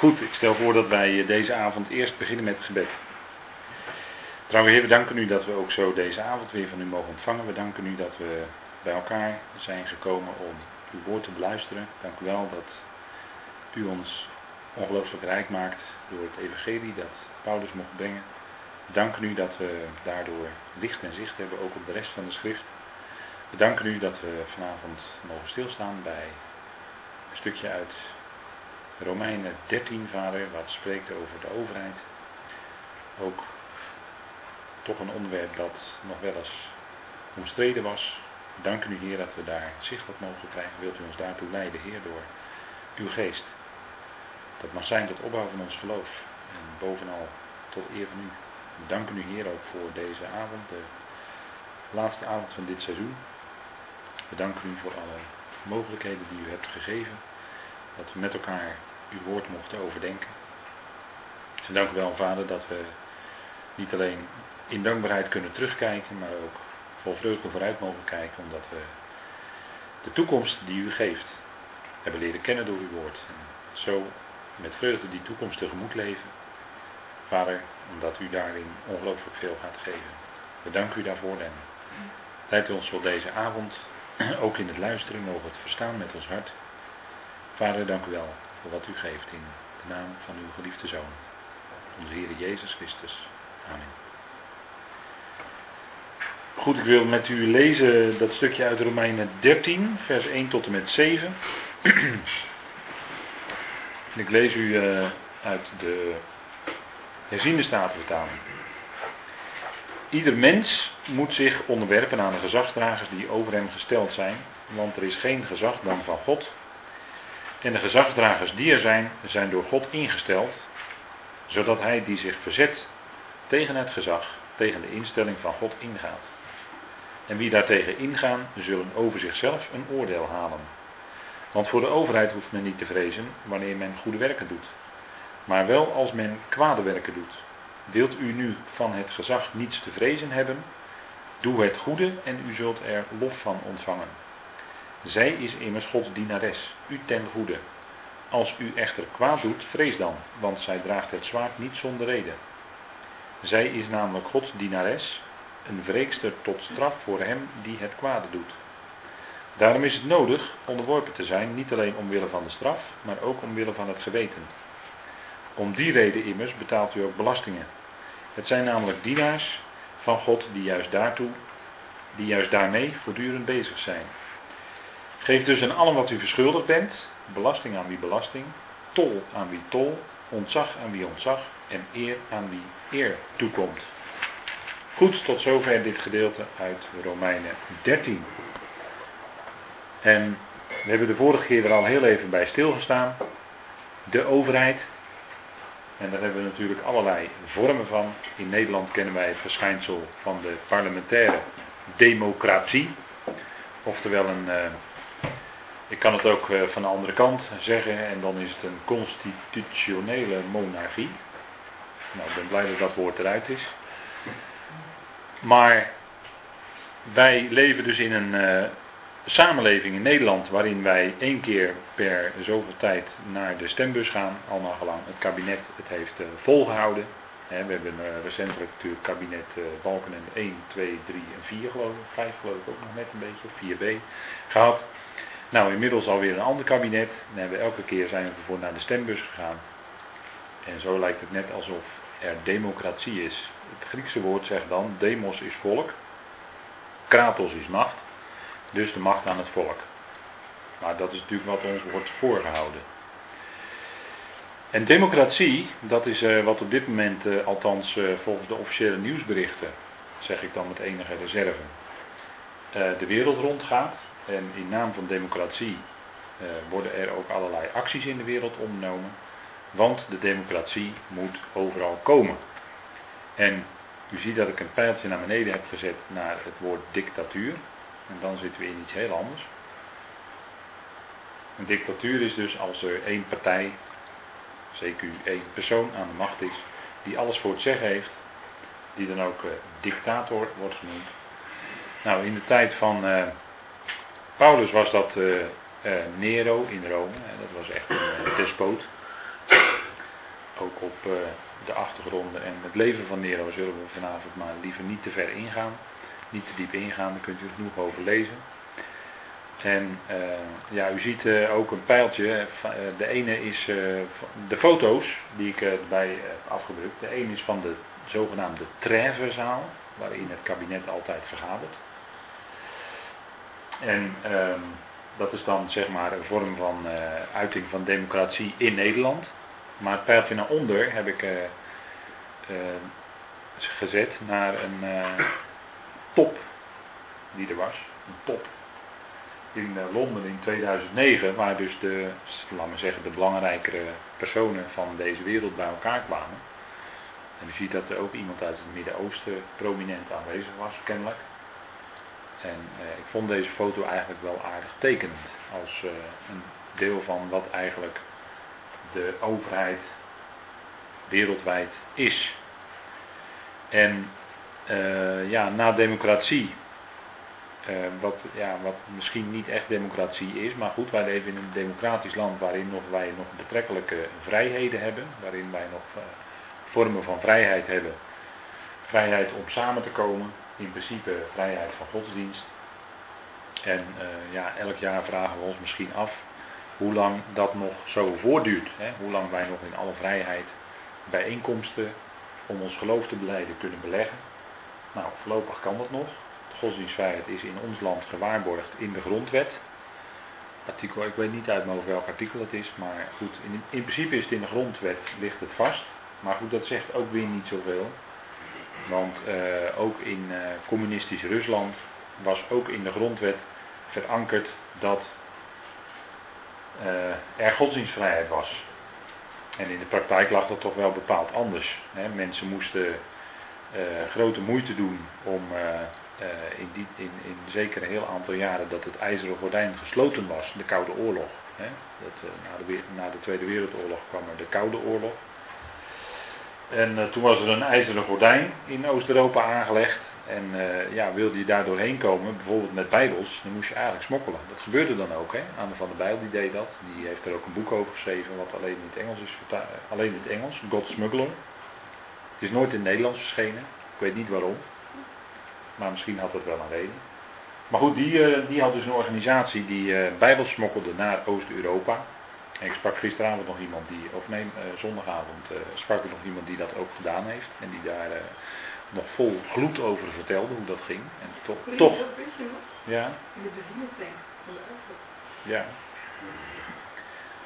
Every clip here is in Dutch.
Goed, ik stel voor dat wij deze avond eerst beginnen met het gebed. Trouwens, Heer, we danken u dat we ook zo deze avond weer van u mogen ontvangen. We danken u dat we bij elkaar zijn gekomen om uw woord te beluisteren. Dank u wel dat u ons ongelooflijk rijk maakt door het evangelie dat Paulus mocht brengen. We danken u dat we daardoor licht en zicht hebben, ook op de rest van de schrift. We danken u dat we vanavond mogen stilstaan bij een stukje uit Romeinen 13, vader, wat spreekt over de overheid. Ook toch een onderwerp dat nog wel eens omstreden was. We danken u, Heer, dat we daar zicht op mogen krijgen. Wilt u ons daartoe leiden, Heer, door uw geest. Dat mag zijn tot opbouw van ons geloof. En bovenal tot eer van u. We danken u, Heer, ook voor deze avond, de laatste avond van dit seizoen. We danken u voor alle mogelijkheden die u hebt gegeven. Dat we met elkaar uw woord mochten overdenken. En dank u wel, Vader, dat we niet alleen in dankbaarheid kunnen terugkijken, maar ook vol vreugde vooruit mogen kijken, omdat we de toekomst die u geeft hebben leren kennen door uw woord. Zo met vreugde die toekomst tegemoet leven. Vader, omdat u daarin ongelooflijk veel gaat geven. We danken u daarvoor en leidt ons voor deze avond, ook in het luisteren, mogen het verstaan met ons hart. Vader, dank u wel voor wat u geeft in de naam van uw geliefde Zoon, onze Heer Jezus Christus. Amen. Goed, ik wil met u lezen dat stukje uit Romeinen 13, vers 1 tot en met 7. ik lees u uh, uit de herziende statenvertaling. Ieder mens moet zich onderwerpen aan de gezagsdragers die over hem gesteld zijn, want er is geen gezag dan van God. En de gezagsdragers die er zijn, zijn door God ingesteld, zodat hij die zich verzet tegen het gezag, tegen de instelling van God ingaat. En wie daartegen ingaan, zullen over zichzelf een oordeel halen. Want voor de overheid hoeft men niet te vrezen wanneer men goede werken doet. Maar wel als men kwade werken doet. Wilt u nu van het gezag niets te vrezen hebben? Doe het goede en u zult er lof van ontvangen. Zij is immers Gods dienares, u ten goede. Als u echter kwaad doet, vrees dan, want zij draagt het zwaard niet zonder reden. Zij is namelijk Gods dienares, een wreekster tot straf voor hem die het kwade doet. Daarom is het nodig onderworpen te zijn, niet alleen omwille van de straf, maar ook omwille van het geweten. Om die reden immers betaalt u ook belastingen. Het zijn namelijk dienaars van God die juist daartoe, die juist daarmee voortdurend bezig zijn. Geef dus aan allen wat u verschuldigd bent, belasting aan wie belasting, tol aan wie tol, ontzag aan wie ontzag en eer aan wie eer toekomt. Goed, tot zover dit gedeelte uit Romeinen 13. En we hebben de vorige keer er al heel even bij stilgestaan. De overheid. En daar hebben we natuurlijk allerlei vormen van. In Nederland kennen wij het verschijnsel van de parlementaire democratie. Oftewel een. Uh, ik kan het ook uh, van de andere kant zeggen, en dan is het een constitutionele monarchie. Nou, ik ben blij dat dat woord eruit is. Maar wij leven dus in een uh, samenleving in Nederland waarin wij één keer per zoveel tijd naar de stembus gaan, al naar gelang het kabinet het heeft uh, volgehouden. We hebben uh, recentelijk natuurlijk kabinet Balken en 1, 2, 3 en 4 geloof ik, 5 geloof ik ook nog net een beetje, 4b gehad. Nou, inmiddels alweer een ander kabinet. En hebben elke keer zijn we ervoor naar de stembus gegaan. En zo lijkt het net alsof er democratie is. Het Griekse woord zegt dan, demos is volk, kratos is macht, dus de macht aan het volk. Maar dat is natuurlijk wat ons wordt voorgehouden. En democratie, dat is uh, wat op dit moment, uh, althans uh, volgens de officiële nieuwsberichten, zeg ik dan met enige reserve, de wereld rondgaat. En in naam van democratie worden er ook allerlei acties in de wereld ondernomen. Want de democratie moet overal komen. En u ziet dat ik een pijltje naar beneden heb gezet naar het woord dictatuur. En dan zitten we in iets heel anders. Een dictatuur is dus als er één partij, zeker één persoon aan de macht is, die alles voor het zeggen heeft, die dan ook uh, dictator wordt genoemd. Nou, in de tijd van uh, Paulus was dat uh, Nero in Rome. dat was echt een despoot. ook op de achtergronden en het leven van Nero zullen we vanavond maar liever niet te ver ingaan. Niet te diep ingaan, daar kunt u genoeg over lezen. En ja, u ziet ook een pijltje. de ene is de foto's die ik erbij heb afgedrukt. De ene is van de zogenaamde Trèvezaal, waarin het kabinet altijd vergadert. En ehm, dat is dan zeg maar een vorm van uiting van democratie in Nederland. Maar het pijltje naar onder heb ik uh, uh, gezet naar een top die er was. Een top. In Londen in 2009, waar dus de, laten we zeggen, de belangrijkere personen van deze wereld bij elkaar kwamen. En u ziet dat er ook iemand uit het Midden-Oosten prominent aanwezig was, kennelijk. En ik vond deze foto eigenlijk wel aardig tekenend. Als een deel van wat eigenlijk de overheid wereldwijd is. En uh, ja, na democratie, wat, ja, wat misschien niet echt democratie is, maar goed, wij leven in een democratisch land waarin nog, wij nog betrekkelijke vrijheden hebben, waarin wij nog vormen van vrijheid hebben. Vrijheid om samen te komen, in principe vrijheid van godsdienst. En ja, elk jaar vragen we ons misschien af hoe lang dat nog zo voortduurt. Hè? Hoe lang wij nog in alle vrijheid bijeenkomsten om ons geloof te beleiden kunnen beleggen. Nou, voorlopig kan dat nog. De godsdienstvrijheid is in ons land gewaarborgd in de grondwet. Artikel, ik weet niet uit mijn welk artikel het is, maar goed, in, in principe is het in de grondwet, ligt het vast. Maar goed, dat zegt ook weer niet zoveel. Want uh, ook in uh, communistisch Rusland was ook in de grondwet verankerd dat uh, er godsdienstvrijheid was. En in de praktijk lag dat toch wel bepaald anders. Mensen moesten grote moeite doen om in, die, in, in zeker een heel aantal jaren dat het ijzeren gordijn gesloten was, de Koude Oorlog. Hè. Dat, na, de, na de Tweede Wereldoorlog kwam er de Koude Oorlog. En toen was er een ijzeren gordijn in Oost-Europa aangelegd. En uh, ja, wilde je daar doorheen komen, bijvoorbeeld met bijbels, dan moest je eigenlijk smokkelen. Dat gebeurde dan ook, hè. Anne van der Bijl die deed dat. Die heeft er ook een boek over geschreven, wat alleen in het Engels is alleen in het Engels, God Smuggler. Het is nooit in het Nederlands verschenen. Ik weet niet waarom. Maar misschien had dat wel een reden. Maar goed, die, die had dus een organisatie die bijbels smokkelde naar Oost-Europa. En ik sprak gisteravond nog iemand die, of nee, zondagavond sprak ik nog iemand die dat ook gedaan heeft. En die daar nog vol gloed over vertelde hoe dat ging. En toch. toch ja. In de benzinetank. Ja.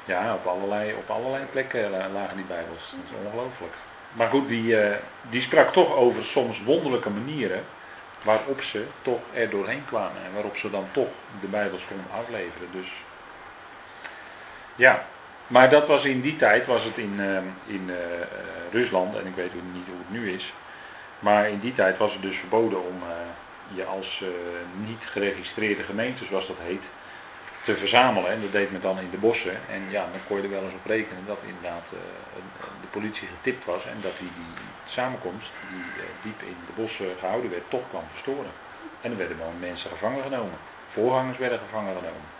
Ja, op allerlei, op allerlei plekken lagen die Bijbels. Dat is ongelooflijk. Maar goed, die, die sprak toch over soms wonderlijke manieren waarop ze toch er doorheen kwamen en waarop ze dan toch de Bijbels konden afleveren. Dus ja, maar dat was in die tijd, was het in, uh, in uh, Rusland, en ik weet niet hoe het nu is, maar in die tijd was het dus verboden om uh, je als uh, niet geregistreerde gemeente, zoals dat heet, te verzamelen. En dat deed men dan in de bossen. En ja, dan kon je er wel eens op rekenen dat inderdaad de politie getipt was. En dat die, die samenkomst, die diep in de bossen gehouden werd, toch kwam verstoren. En er werden dan mensen gevangen genomen. Voorgangers werden gevangen genomen.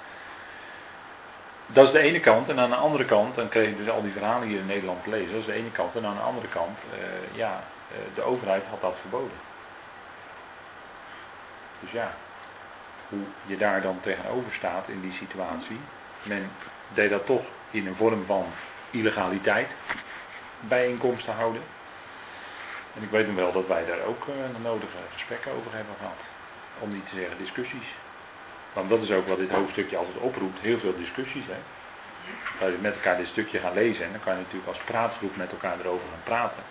Dat is de ene kant. En aan de andere kant, dan kreeg je dus al die verhalen hier in Nederland lezen. Dat is de ene kant. En aan de andere kant, ja, eh, de overheid had dat verboden. Dus ja, hoe je daar dan tegenover staat in die situatie. Men deed dat toch in een vorm van illegaliteit bijeenkomsten houden. En ik weet nog wel dat wij daar ook uh, de nodige gesprekken over hebben gehad. Om niet te zeggen discussies. Want dat is ook wat dit hoofdstukje altijd oproept. Heel veel discussies. Hè. Als je met elkaar dit stukje gaan lezen. En dan kan je natuurlijk als praatgroep met elkaar erover gaan praten.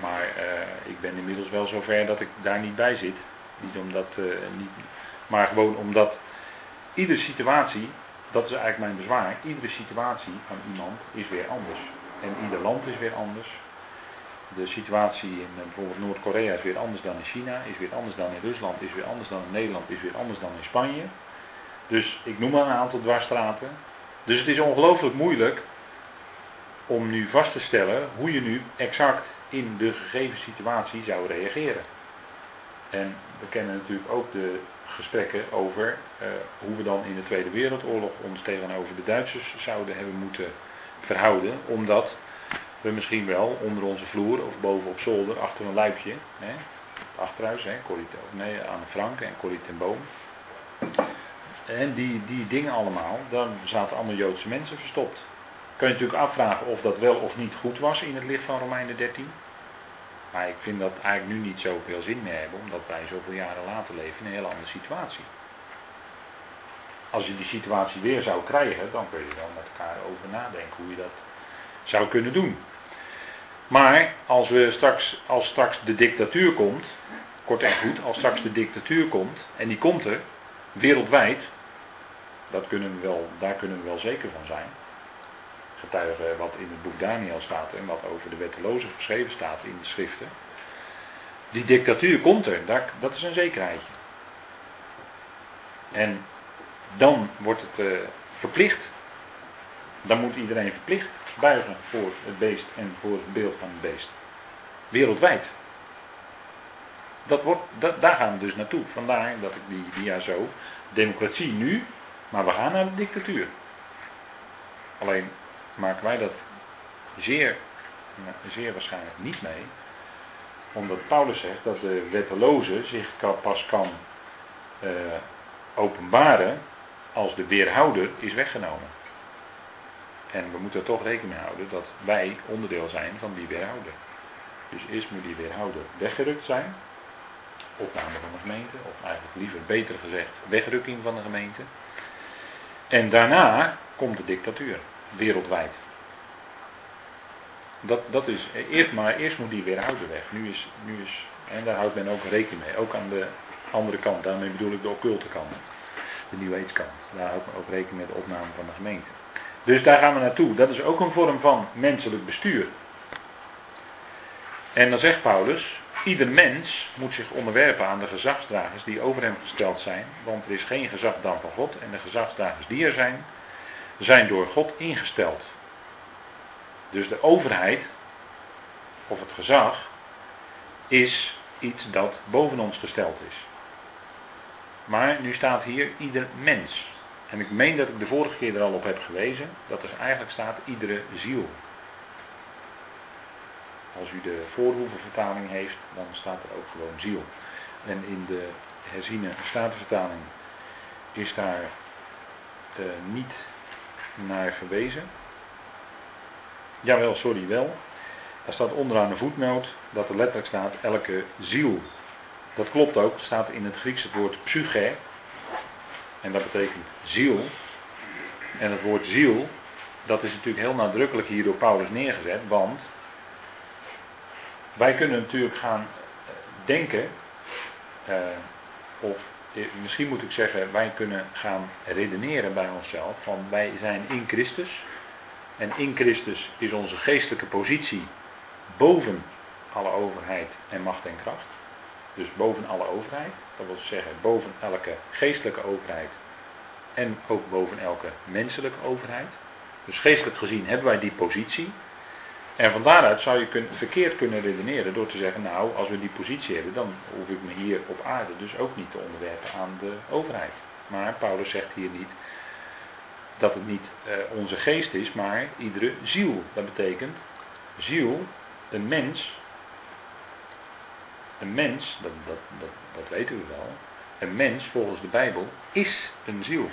Maar uh, ik ben inmiddels wel zover dat ik daar niet bij zit. Niet omdat, uh, niet, maar gewoon omdat iedere situatie, dat is eigenlijk mijn bezwaar, iedere situatie van iemand is weer anders. En ieder land is weer anders. De situatie in uh, bijvoorbeeld Noord-Korea is weer anders dan in China, is weer anders dan in Rusland, is weer anders dan in Nederland, is weer anders dan in Spanje. Dus ik noem maar een aantal dwarsstraten. Dus het is ongelooflijk moeilijk om nu vast te stellen hoe je nu exact in de gegeven situatie zou reageren. En we kennen natuurlijk ook de gesprekken over uh, hoe we dan in de Tweede Wereldoorlog ons tegenover de Duitsers zouden hebben moeten verhouden, omdat we misschien wel onder onze vloer of boven op zolder achter een luipje, hè, het achterhuis, hè, Corrie, nee, Anne Frank en Corrie ten Boom. En die, die dingen allemaal, daar zaten allemaal Joodse mensen verstopt. Kun je natuurlijk afvragen of dat wel of niet goed was in het licht van Romeinen 13. Maar ik vind dat eigenlijk nu niet zoveel zin meer hebben, omdat wij zoveel jaren later leven in een hele andere situatie. Als je die situatie weer zou krijgen, dan kun je wel met elkaar over nadenken hoe je dat zou kunnen doen. Maar als, we straks, als straks de dictatuur komt, kort en goed, als straks de dictatuur komt, en die komt er, wereldwijd, dat kunnen we wel, daar kunnen we wel zeker van zijn. Getuigen wat in het boek Daniel staat en wat over de wettelozen geschreven staat in de schriften. Die dictatuur komt er, dat is een zekerheidje. En dan wordt het uh, verplicht. Dan moet iedereen verplicht buigen voor het beest en voor het beeld van het beest. Wereldwijd. Dat wordt, dat, daar gaan we dus naartoe. Vandaar dat ik die dia zo. Democratie nu, maar we gaan naar de dictatuur. Alleen maken wij dat zeer, zeer waarschijnlijk niet mee. Omdat Paulus zegt dat de wetteloze zich pas kan uh, openbaren als de weerhouder is weggenomen. En we moeten er toch rekening mee houden dat wij onderdeel zijn van die weerhouder. Dus eerst moet die weerhouder weggerukt zijn. Opname van de gemeente, of eigenlijk liever beter gezegd, wegrukking van de gemeente. En daarna komt de dictatuur, wereldwijd. Dat, dat is, eerst, maar eerst moet die weerhouder weg. Nu is, nu is, en daar houdt men ook rekening mee, ook aan de andere kant. Daarmee bedoel ik de occulte kant, de Age kant. Daar houdt men ook rekening met de opname van de gemeente. Dus daar gaan we naartoe. Dat is ook een vorm van menselijk bestuur. En dan zegt Paulus, ieder mens moet zich onderwerpen aan de gezagsdragers die over hem gesteld zijn, want er is geen gezag dan van God en de gezagsdragers die er zijn, zijn door God ingesteld. Dus de overheid, of het gezag, is iets dat boven ons gesteld is. Maar nu staat hier ieder mens. En ik meen dat ik de vorige keer er al op heb gewezen, dat er eigenlijk staat iedere ziel. Als u de voorhoevenvertaling heeft, dan staat er ook gewoon ziel. En in de herziene statenvertaling is daar uh, niet naar verwezen. Jawel, sorry, wel. Daar staat onderaan de voetnoot dat er letterlijk staat elke ziel. Dat klopt ook, staat in het Grieks het woord psyche. En dat betekent ziel. En het woord ziel, dat is natuurlijk heel nadrukkelijk hier door Paulus neergezet, want wij kunnen natuurlijk gaan eh, denken, eh, of eh, misschien moet ik zeggen, wij kunnen gaan redeneren bij onszelf van wij zijn in Christus. En in Christus is onze geestelijke positie boven alle overheid en macht en kracht. Dus boven alle overheid. Dat wil zeggen boven elke geestelijke overheid en ook boven elke menselijke overheid. Dus geestelijk gezien hebben wij die positie. En van daaruit zou je kun, verkeerd kunnen redeneren door te zeggen, nou, als we die positie hebben, dan hoef ik me hier op aarde dus ook niet te onderwerpen aan de overheid. Maar Paulus zegt hier niet dat het niet eh, onze geest is, maar iedere ziel. Dat betekent, ziel, een mens, een mens, dat, dat, dat, weten we wel, een mens volgens de Bijbel is een ziel.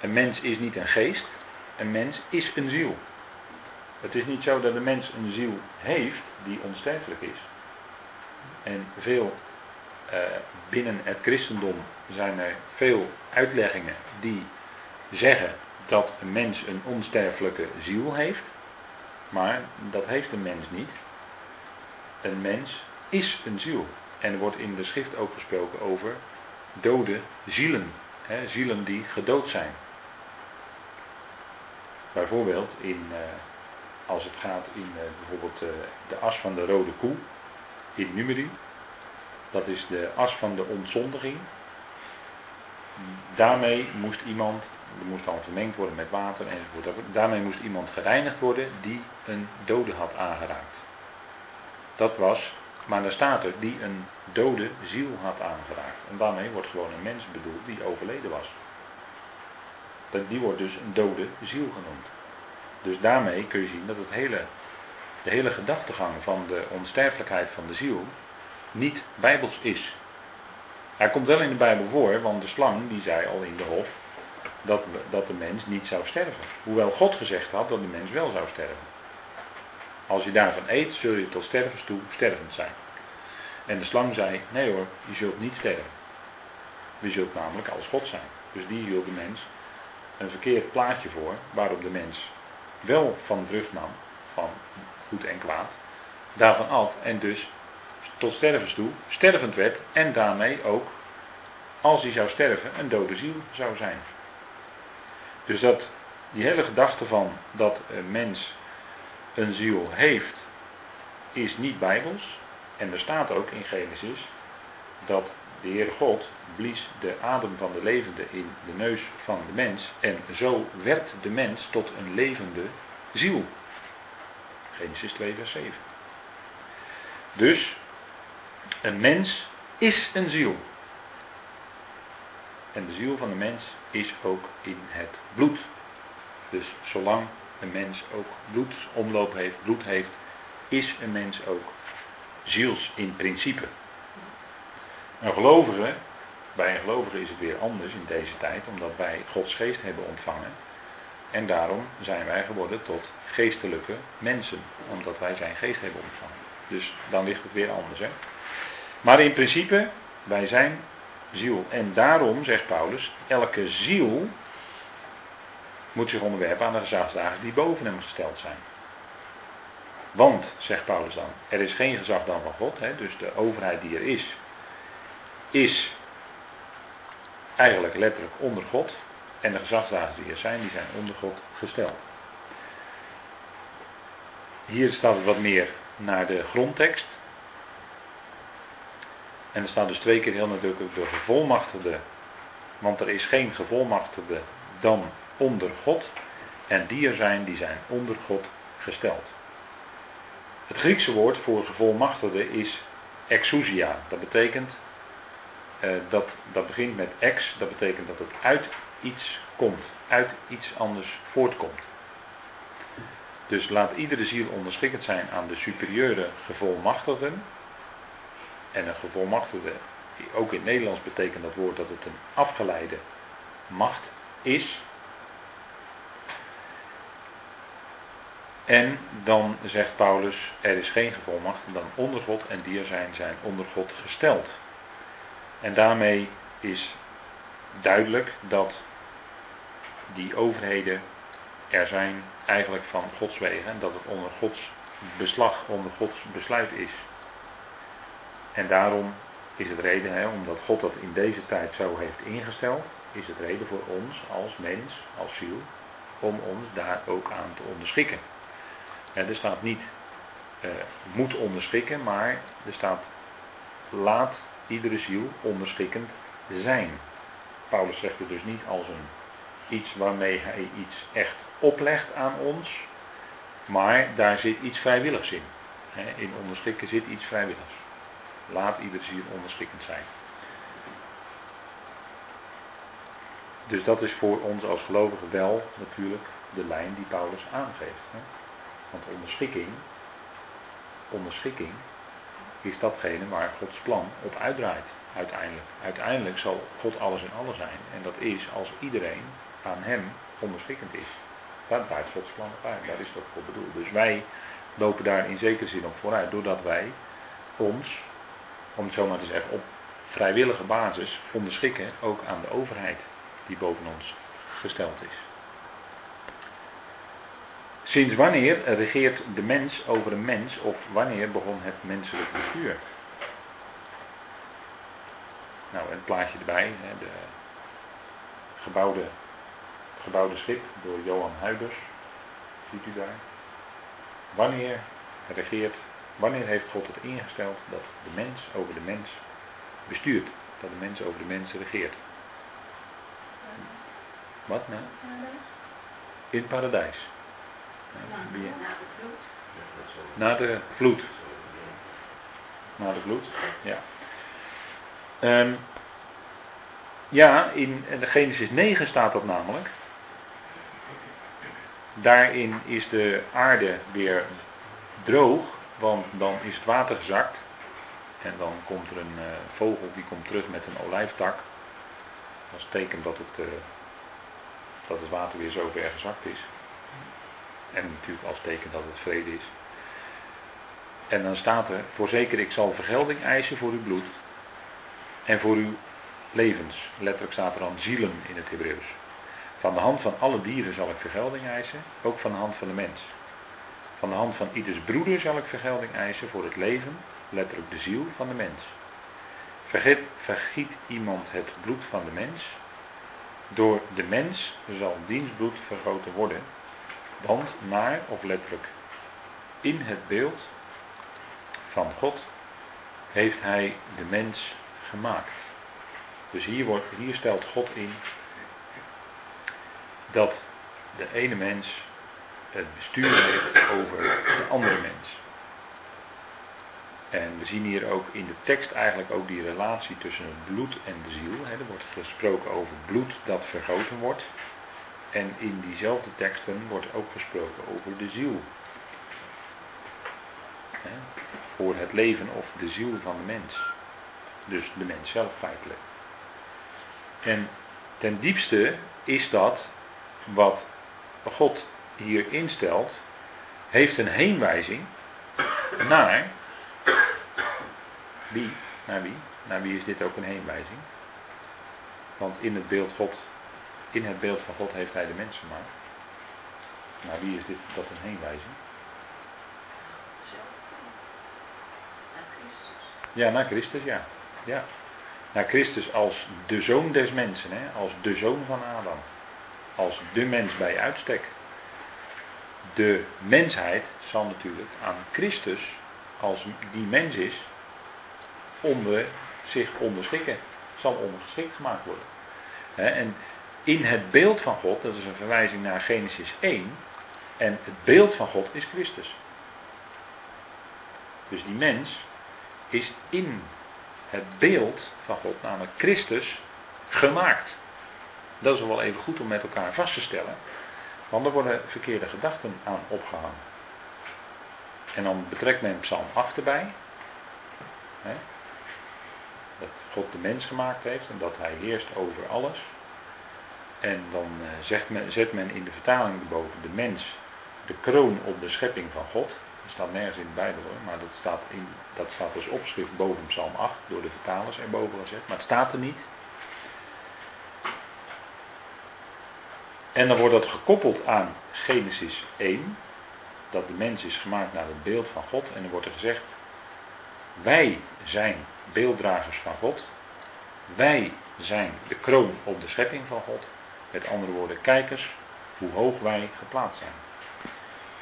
Een mens is niet een geest, een mens is een ziel. Het is niet zo dat een mens een ziel heeft die onsterfelijk is. En veel eh, binnen het christendom zijn er veel uitleggingen die zeggen dat een mens een onsterfelijke ziel heeft. Maar dat heeft een mens niet. Een mens is een ziel. En er wordt in de schrift ook gesproken over dode zielen. Hè, zielen die gedood zijn. Bijvoorbeeld in, uh, als het gaat in uh, bijvoorbeeld uh, de as van de rode koe in Numeri. Dat is de as van de ontzondiging. Daarmee moest iemand, er moest dan vermengd worden met water enzovoort. Daarmee moest iemand gereinigd worden die een dode had aangeraakt. Dat was maar dan staat er die een dode ziel had aangeraakt. En daarmee wordt gewoon een mens bedoeld die overleden was. Die wordt dus een dode ziel genoemd. Dus daarmee kun je zien dat het hele, de hele gedachtegang van de onsterfelijkheid van de ziel niet bijbels is. Hij komt wel in de Bijbel voor, want de slang die zei al in de hof dat, dat de mens niet zou sterven. Hoewel God gezegd had dat de mens wel zou sterven. Als je daarvan eet, zul je tot stervens toe stervend zijn. En de slang zei, nee hoor, je zult niet sterven. Je zult namelijk als God zijn. Dus die hield de mens een verkeerd plaatje voor, waarop de mens wel van vrucht nam, van goed en kwaad, daarvan at en dus tot stervens toe stervend werd en daarmee ook, als hij zou sterven, een dode ziel zou zijn. Dus dat, die hele gedachte van dat een mens een ziel heeft, is niet bijbels. En er staat ook in Genesis dat de Heere God blies de adem van de levende in de neus van de mens. En zo werd de mens tot een levende ziel. Genesis 2, vers 7. Dus, een mens is een ziel. En de ziel van de mens is ook in het bloed. Dus zolang een mens ook bloedsomloop heeft, bloed heeft, is een mens ook ziels in principe. Een gelovige, bij een gelovige is het weer anders in deze tijd, omdat wij Gods geest hebben ontvangen. En daarom zijn wij geworden tot geestelijke mensen, omdat wij zijn geest hebben ontvangen. Dus dan ligt het weer anders. Hè? Maar in principe, wij zijn ziel. En daarom, zegt Paulus, elke ziel moet zich onderwerpen aan de gezagsdragers die boven hem gesteld zijn. Want, zegt Paulus dan, er is geen gezag dan van God, hè, dus de overheid die er is, is eigenlijk letterlijk onder God. En de gezagsdragers die er zijn, die zijn onder God gesteld. Hier staat het wat meer naar de grondtekst. En er staat dus twee keer heel nadrukkelijk de gevolmachtigde. Want er is geen gevolmachtigde dan onder God. En die er zijn, die zijn onder God gesteld. Het Griekse woord voor gevolmachtigde is exousia. Dat betekent, eh, dat, dat begint met ex, dat betekent dat het uit iets komt, uit iets anders voortkomt. Dus laat iedere ziel onderschikkend zijn aan de superieure gevolmachtigden. En een gevolmachtigde, ook in het Nederlands betekent dat woord dat het een afgeleide macht is. En dan zegt Paulus, er is geen gevolmacht dan onder God en die er zijn, zijn onder God gesteld. En daarmee is duidelijk dat die overheden er zijn eigenlijk van Gods wegen en dat het onder Gods beslag, onder Gods besluit is. En daarom is het reden, hè, omdat God dat in deze tijd zo heeft ingesteld, is het reden voor ons als mens, als ziel, om ons daar ook aan te onderschikken. En er staat niet uh, moet onderschikken, maar er staat laat iedere ziel onderschikkend zijn. Paulus zegt het dus niet als een iets waarmee hij iets echt oplegt aan ons, maar daar zit iets vrijwilligs in. In onderschikken zit iets vrijwilligs. Laat iedere ziel onderschikkend zijn. Dus dat is voor ons als gelovigen wel natuurlijk de lijn die Paulus aangeeft. Want onderschikking, onderschikking is datgene waar Gods plan op uitdraait. Uiteindelijk. Uiteindelijk zal God alles in alles zijn. En dat is als iedereen aan hem onderschikkend is. Daar draait Gods plan op uit. Daar is dat voor bedoeld. Dus wij lopen daar in zekere zin op vooruit. Doordat wij ons, om het zo maar te zeggen, op vrijwillige basis onderschikken ook aan de overheid die boven ons gesteld is. Sinds wanneer regeert de mens over een mens of wanneer begon het menselijk bestuur? Nou, een plaatje erbij, de gebouwde, gebouwde schip door Johan Huibers, ziet u daar. Wanneer regeert, wanneer heeft God het ingesteld dat de mens over de mens bestuurt? Dat de mens over de mens regeert? Wat nou? In het paradijs. Na de vloed. Na de vloed. Ja. Um, ja, in Genesis 9 staat dat namelijk. daarin is de aarde weer droog, want dan is het water gezakt. En dan komt er een uh, vogel die komt terug met een olijftak. Als teken dat het, uh, dat het water weer zo ver gezakt is. En natuurlijk als teken dat het vrede is. En dan staat er, voorzeker ik zal vergelding eisen voor uw bloed en voor uw levens. Letterlijk staat er dan zielen in het Hebreeuws. Van de hand van alle dieren zal ik vergelding eisen, ook van de hand van de mens. Van de hand van ieders broeder zal ik vergelding eisen voor het leven, letterlijk de ziel van de mens. Vergiet, vergiet iemand het bloed van de mens, door de mens zal dienstbloed vergoten worden, want naar, of letterlijk in het beeld van God, heeft hij de mens gemaakt. Dus hier, wordt, hier stelt God in dat de ene mens het bestuur heeft over de andere mens. En we zien hier ook in de tekst eigenlijk ook die relatie tussen het bloed en de ziel. Er wordt gesproken over bloed dat vergoten wordt. En in diezelfde teksten wordt ook gesproken over de ziel. Voor het leven of de ziel van de mens. Dus de mens zelf feitelijk. En ten diepste is dat wat God hier instelt, heeft een heenwijzing naar wie? Naar wie? Naar wie is dit ook een heenwijzing? Want in het beeld God, in het beeld van God heeft hij de mens gemaakt. Naar wie is dit dat een heenwijzing? Ja, naar Christus, ja. ja. Naar Christus als de zoon des mensen, hè? als de zoon van Adam. Als de mens bij uitstek. De mensheid zal natuurlijk aan Christus, als die mens is, onder, zich onderschikken. Zal ondergeschikt gemaakt worden. En in het beeld van God, dat is een verwijzing naar Genesis 1. En het beeld van God is Christus. Dus die mens is in het beeld van God, namelijk Christus, gemaakt. Dat is wel even goed om met elkaar vast te stellen. Want er worden verkeerde gedachten aan opgehangen. En dan betrekt men Psalm 8 erbij. Hè, dat God de mens gemaakt heeft en dat hij heerst over alles. En dan eh, zegt men, zet men in de vertaling erboven de mens de kroon op de schepping van God. Dat staat nergens in de Bijbel hoor, maar dat staat, in, dat staat als opschrift boven Psalm 8 door de vertalers erboven gezet. Maar het staat er niet. En dan wordt dat gekoppeld aan Genesis 1, dat de mens is gemaakt naar het beeld van God. En dan wordt er gezegd, wij zijn beelddragers van God. Wij zijn de kroon op de schepping van God. Met andere woorden, kijkers hoe hoog wij geplaatst zijn.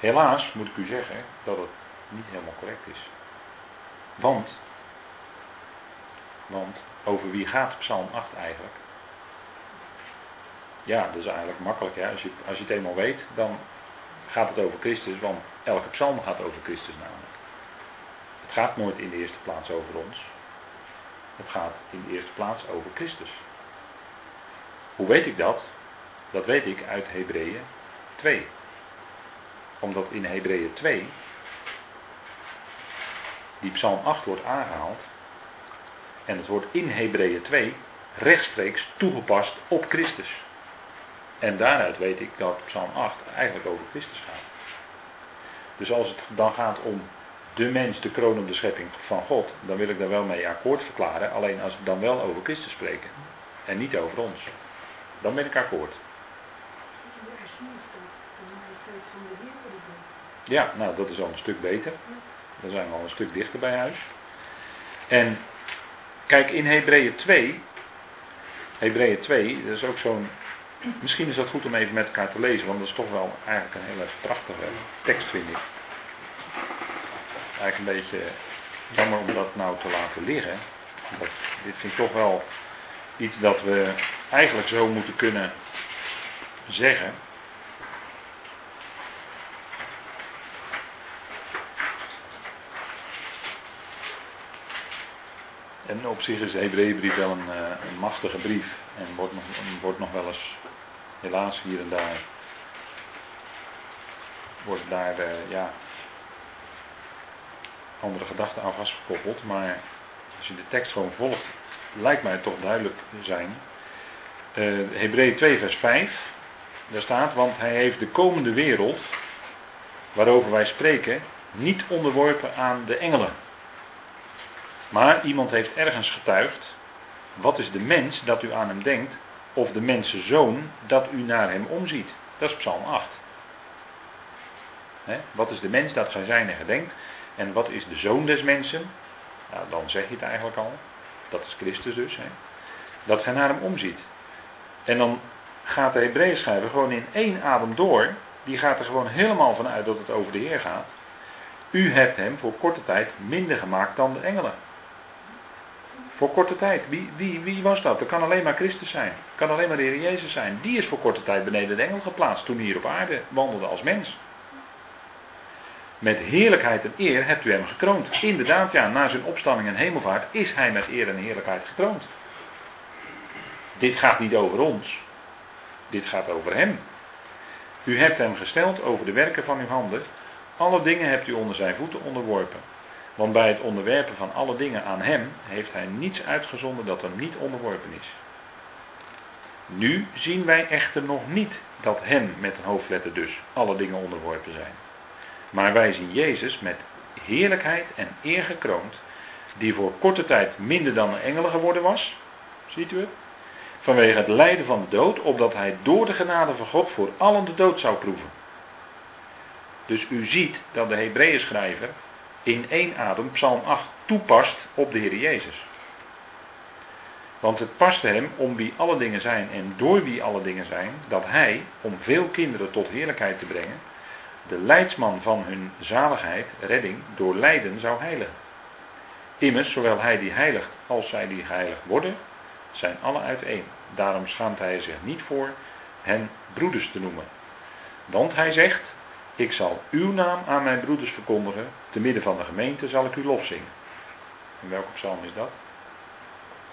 Helaas moet ik u zeggen dat het niet helemaal correct is. Want, want over wie gaat Psalm 8 eigenlijk? Ja, dat is eigenlijk makkelijk. Hè? Als, je, als je het eenmaal weet, dan gaat het over Christus, want elke psalm gaat over Christus namelijk. Het gaat nooit in de eerste plaats over ons. Het gaat in de eerste plaats over Christus. Hoe weet ik dat? Dat weet ik uit Hebreeën 2. Omdat in Hebreeën 2 die Psalm 8 wordt aangehaald. En het wordt in Hebreeën 2 rechtstreeks toegepast op Christus. En daaruit weet ik dat Psalm 8 eigenlijk over Christus gaat. Dus als het dan gaat om de mens, de kroon op de schepping van God, dan wil ik daar wel mee akkoord verklaren. Alleen als we dan wel over Christus spreken en niet over ons, dan ben ik akkoord. Ja, nou dat is al een stuk beter. Dan zijn we al een stuk dichter bij huis. En kijk, in Hebreeën 2, Hebreeën 2, dat is ook zo'n Misschien is dat goed om even met elkaar te lezen, want dat is toch wel eigenlijk een hele prachtige tekst, vind ik. Eigenlijk een beetje jammer om dat nou te laten liggen. Dit vind ik toch wel iets dat we eigenlijk zo moeten kunnen zeggen. En op zich is de Hebreeënbrief wel een, eh, een, machtige brief. En wordt nog, wordt nog wel eens, helaas hier en daar, worden daar uh, ja, andere gedachten aan vastgekoppeld. Maar als je de tekst gewoon volgt, lijkt mij toch duidelijk zijn. Uh, Hebreeën 2 vers 5. Daar staat, want hij heeft de komende wereld, waarover wij spreken, niet onderworpen aan de engelen. Maar iemand heeft ergens getuigd, wat is de mens dat u aan hem denkt, of de mensenzoon dat u naar hem omziet. Dat is Psalm 8. wat is de mens dat gij zijn en gedenkt? En wat is de zoon des mensen? Nou, dan zeg je het eigenlijk al. Dat is Christus dus. Dat gij naar hem omziet. En dan gaat de Hebreeën schrijver gewoon in één adem door. Die gaat er gewoon helemaal vanuit dat het over de Heer gaat. U hebt hem voor korte tijd minder gemaakt dan de engelen. Voor korte tijd. Wie, wie, wie was dat? Dat kan alleen maar Christus zijn. Dat kan alleen maar de Heer Jezus zijn. Die is voor korte tijd beneden de engel geplaatst toen hij hier op aarde wandelde als mens. Met heerlijkheid en eer hebt u hem gekroond. Inderdaad, ja, na zijn opstanding en hemelvaart is hij met eer en heerlijkheid gekroond. Dit gaat niet over ons. Dit gaat over hem. U hebt hem gesteld over de werken van uw handen. Alle dingen hebt u onder zijn voeten onderworpen. Want bij het onderwerpen van alle dingen aan hem heeft hij niets uitgezonden dat hem niet onderworpen is. Nu zien wij echter nog niet dat hem met een hoofdletter dus alle dingen onderworpen zijn. Maar wij zien Jezus met heerlijkheid en eer gekroond, die voor korte tijd minder dan een engel geworden was. Ziet u het? Vanwege het lijden van de dood, opdat hij door de genade van God voor allen de dood zou proeven. Dus u ziet dat de Hebreeën schrijver in één adem Psalm 8 toepast op de Heer Jezus. Want het paste hem om wie alle dingen zijn en door wie alle dingen zijn, dat hij, om veel kinderen tot heerlijkheid te brengen, de leidsman van hun zaligheid, redding, door lijden zou heiligen. Immers, zowel hij die heiligt als zij die geheiligd worden, zijn alle uiteen. Daarom schaamt hij zich niet voor hen broeders te noemen. Want hij zegt, ik zal uw naam aan mijn broeders verkondigen, te midden van de gemeente zal ik u lof zingen. En welke psalm is dat?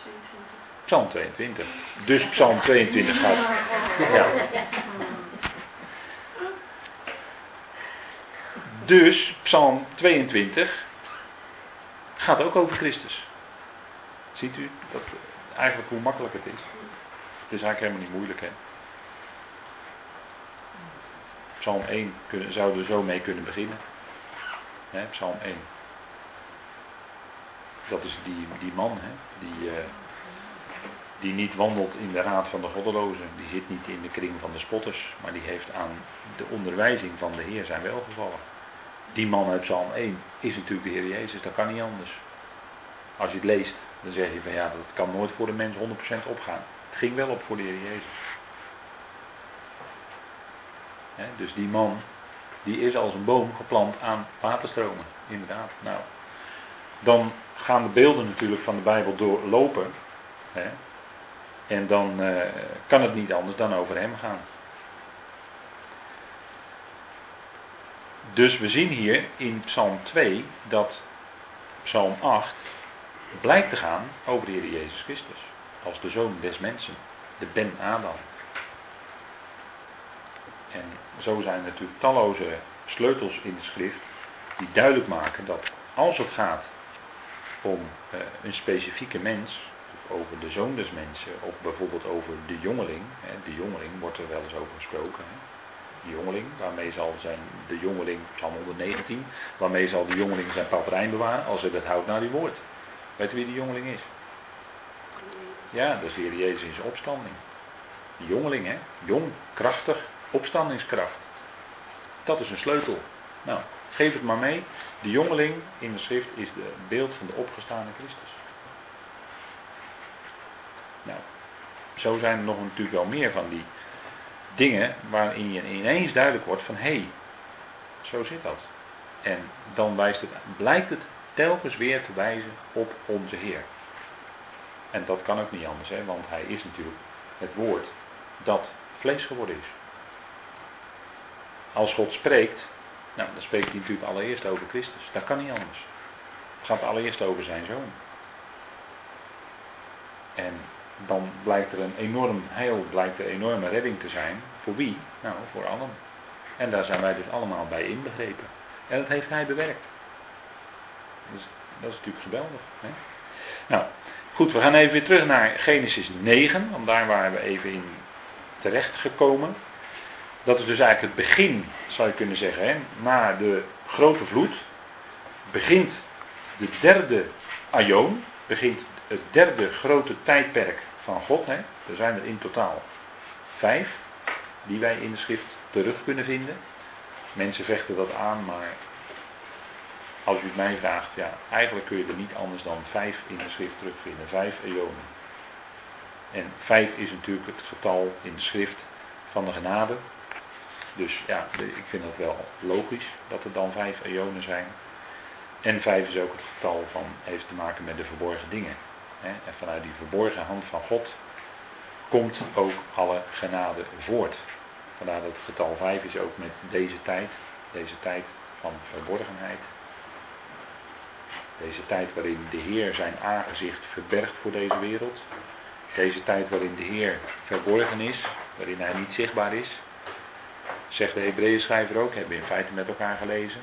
22. Psalm 22. Dus Psalm 22 gaat. Ja. Dus Psalm 22 gaat ook over Christus. Ziet u dat, eigenlijk hoe makkelijk het is? Het is eigenlijk helemaal niet moeilijk, hè? Psalm 1 kunnen, zouden we zo mee kunnen beginnen. Hè, Psalm 1. Dat is die, die man, die, uh, die niet wandelt in de raad van de goddelozen. Die zit niet in de kring van de spotters. Maar die heeft aan de onderwijzing van de Heer zijn welgevallen. Die man uit Psalm 1 is natuurlijk de Heer Jezus. Dat kan niet anders. Als je het leest, dan zeg je van ja, dat kan nooit voor de mens 100% opgaan. Het ging wel op voor de Heer Jezus dus die man, die is als een boom geplant aan waterstromen. Inderdaad. Nou, dan gaan de beelden natuurlijk van de Bijbel doorlopen. en dan uh, kan het niet anders dan over hem gaan. Dus we zien hier in Psalm 2 dat Psalm 8 blijkt te gaan over de Heer Jezus Christus. Als de zoon des mensen. De Ben Adam. En zo zijn natuurlijk talloze sleutels in de schrift die duidelijk maken dat als het gaat om uh, een specifieke mens, over de zoon des mensen, of bijvoorbeeld over de jongeling, de jongeling wordt er wel eens over gesproken. De jongeling, waarmee zal zijn de jongeling, Psalm 119, waarmee zal de jongeling zijn paterijn bewaren als hij dat houdt naar die woord. Weet u wie die jongeling is? Ja, dat is de Heer Jezus in zijn opstanding. De jongeling, hè? Jong, krachtig, Opstandingskracht. Dat is een sleutel. Nou, geef het maar mee. De jongeling in de schrift is het beeld van de opgestane Christus. Nou, zo zijn er nog natuurlijk wel meer van die dingen waarin je ineens duidelijk wordt van hé, hey, zo zit dat. En dan wijst het, blijkt het telkens weer te wijzen op onze Heer. En dat kan ook niet anders, hè, want hij is natuurlijk het woord dat vlees geworden is. Als God spreekt, nou, dan spreekt hij natuurlijk allereerst over Christus. Dat kan niet anders. Het gaat allereerst over zijn zoon. En dan blijkt er een enorm heil, blijkt er een enorme redding te zijn. Voor wie? Nou, voor allen. En daar zijn wij dus allemaal bij inbegrepen. En dat heeft hij bewerkt. Dus, dat is natuurlijk geweldig. Hè? Nou, goed, we gaan even weer terug naar Genesis 9, want daar waren we even in terecht gekomen. Dat is dus eigenlijk het begin, zou je kunnen zeggen, hè? na de grote vloed. Begint de derde aion, begint het derde grote tijdperk van God. Hè? Er zijn er in totaal vijf die wij in de schrift terug kunnen vinden. Mensen vechten dat aan, maar als u het mij vraagt, ja, eigenlijk kun je er niet anders dan vijf in de schrift terugvinden. Vijf eonen. En vijf is natuurlijk het getal in de schrift van de genade. Dus ja, ik vind dat wel logisch dat er dan vijf eonen zijn. En vijf is ook het getal van, heeft te maken met de verborgen dingen. En vanuit die verborgen hand van God komt ook alle genade voort. Vandaar dat het getal 5 is ook met deze tijd, deze tijd van verborgenheid. Deze tijd waarin de Heer zijn aangezicht verbergt voor deze wereld. Deze tijd waarin de Heer verborgen is, waarin hij niet zichtbaar is. Zegt de Hebreeën schrijver ook, hebben we in feite met elkaar gelezen,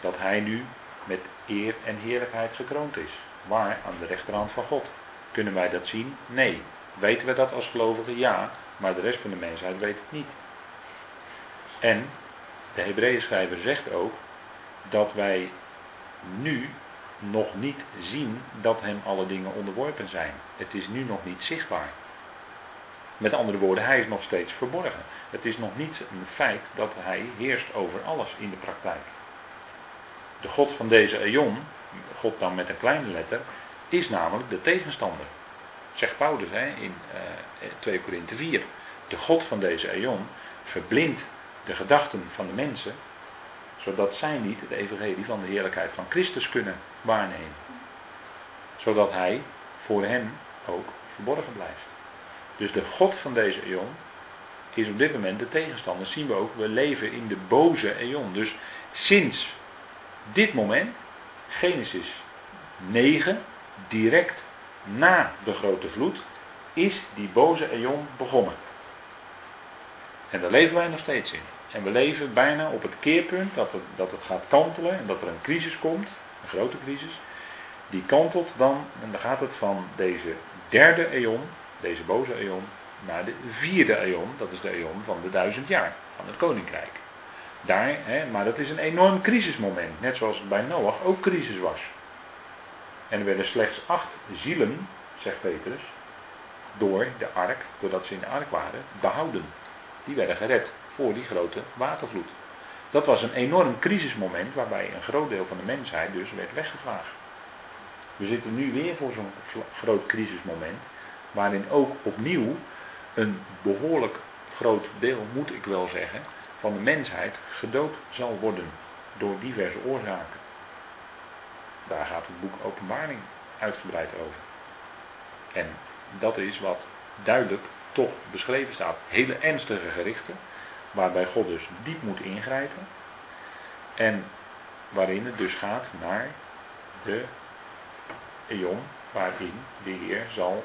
dat hij nu met eer en heerlijkheid gekroond is. Waar? Aan de rechterhand van God. Kunnen wij dat zien? Nee. Weten we dat als gelovigen? Ja. Maar de rest van de mensheid weet het niet. En de Hebreeën schrijver zegt ook dat wij nu nog niet zien dat hem alle dingen onderworpen zijn. Het is nu nog niet zichtbaar. Met andere woorden, hij is nog steeds verborgen. Het is nog niet een feit dat hij heerst over alles in de praktijk. De God van deze eon, God dan met een kleine letter, is namelijk de tegenstander. Zegt Paulus hè, in uh, 2 Korinthe 4. De God van deze eon verblindt de gedachten van de mensen, zodat zij niet het evangelie van de heerlijkheid van Christus kunnen waarnemen. Zodat hij voor hen ook verborgen blijft. Dus de God van deze eon is op dit moment de tegenstander. Dat zien we ook, we leven in de boze eon. Dus sinds dit moment, Genesis 9, direct na de grote vloed, is die boze eon begonnen. En daar leven wij nog steeds in. En we leven bijna op het keerpunt dat het, dat het gaat kantelen en dat er een crisis komt, een grote crisis. Die kantelt dan, en dan gaat het van deze derde eon, deze boze eon, naar de vierde eon, dat is de eon van de duizend jaar, van het koninkrijk. Daar, hè, maar dat is een enorm crisismoment, net zoals het bij Noach ook crisis was. En er werden slechts acht zielen, zegt Petrus, door de ark, doordat ze in de ark waren, behouden. Die werden gered voor die grote watervloed. Dat was een enorm crisismoment waarbij een groot deel van de mensheid dus werd weggevaagd. We zitten nu weer voor zo'n groot crisismoment, waarin ook opnieuw een behoorlijk groot deel, moet ik wel zeggen, van de mensheid gedood zal worden door diverse oorzaken. Daar gaat het boek Openbaring uitgebreid over. En dat is wat duidelijk toch beschreven staat. Hele ernstige gerichten, waarbij God dus diep moet ingrijpen. En waarin het dus gaat naar de eon waarin de Heer zal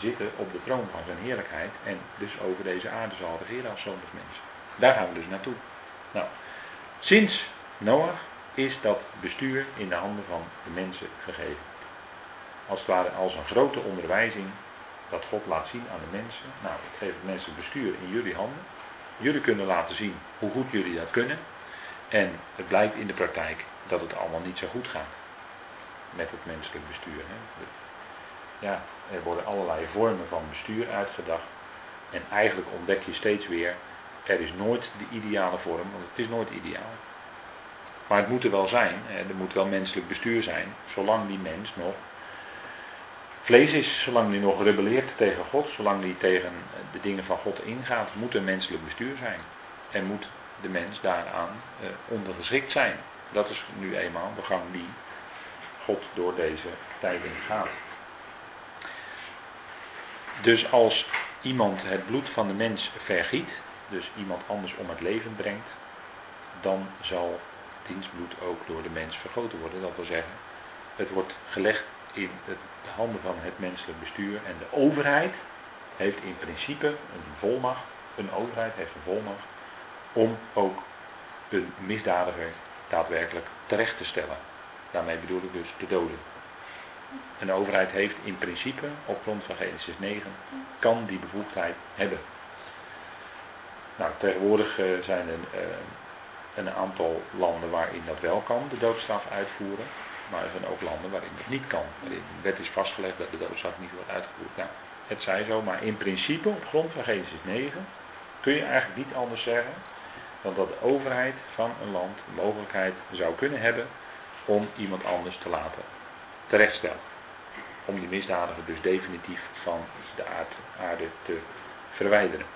zitten op de troon van zijn heerlijkheid en dus over deze aarde zal regeren als zoon mensen. Daar gaan we dus naartoe. Nou, sinds Noach is dat bestuur in de handen van de mensen gegeven. Als het ware als een grote onderwijzing dat God laat zien aan de mensen. Nou, ik geef het mensen bestuur in jullie handen. Jullie kunnen laten zien hoe goed jullie dat kunnen. En het blijkt in de praktijk dat het allemaal niet zo goed gaat. Met het menselijk bestuur. Hè. Ja, er worden allerlei vormen van bestuur uitgedacht. En eigenlijk ontdek je steeds weer, er is nooit de ideale vorm, want het is nooit ideaal. Maar het moet er wel zijn, er moet wel menselijk bestuur zijn, zolang die mens nog vlees is, zolang die nog rebelleert tegen God, zolang die tegen de dingen van God ingaat, moet er menselijk bestuur zijn. En moet de mens daaraan eh, ondergeschikt zijn. Dat is nu eenmaal de gang die God door deze tijden gaat. Dus als iemand het bloed van de mens vergiet, dus iemand anders om het leven brengt, dan zal dienstbloed ook door de mens vergoten worden. Dat wil zeggen, het wordt gelegd in de handen van het menselijk bestuur en de overheid heeft in principe een volmacht, een overheid heeft een volmacht om ook een misdadiger daadwerkelijk terecht te stellen. Daarmee bedoel ik dus te doden. Een overheid heeft in principe, op grond van Genesis 9, kan die bevoegdheid hebben. Nou, tegenwoordig eh, zijn er eh, een aantal landen waarin dat wel kan, de doodstraf uitvoeren. Maar er zijn ook landen waarin dat niet kan. Waarin een wet is vastgelegd dat de doodstraf niet wordt uitgevoerd. Nou, het zij zo, maar in principe, op grond van Genesis 9, kun je eigenlijk niet anders zeggen dan dat de overheid van een land de mogelijkheid zou kunnen hebben om iemand anders te laten terechtstellen. Om die misdadiger dus definitief van de aarde te verwijderen.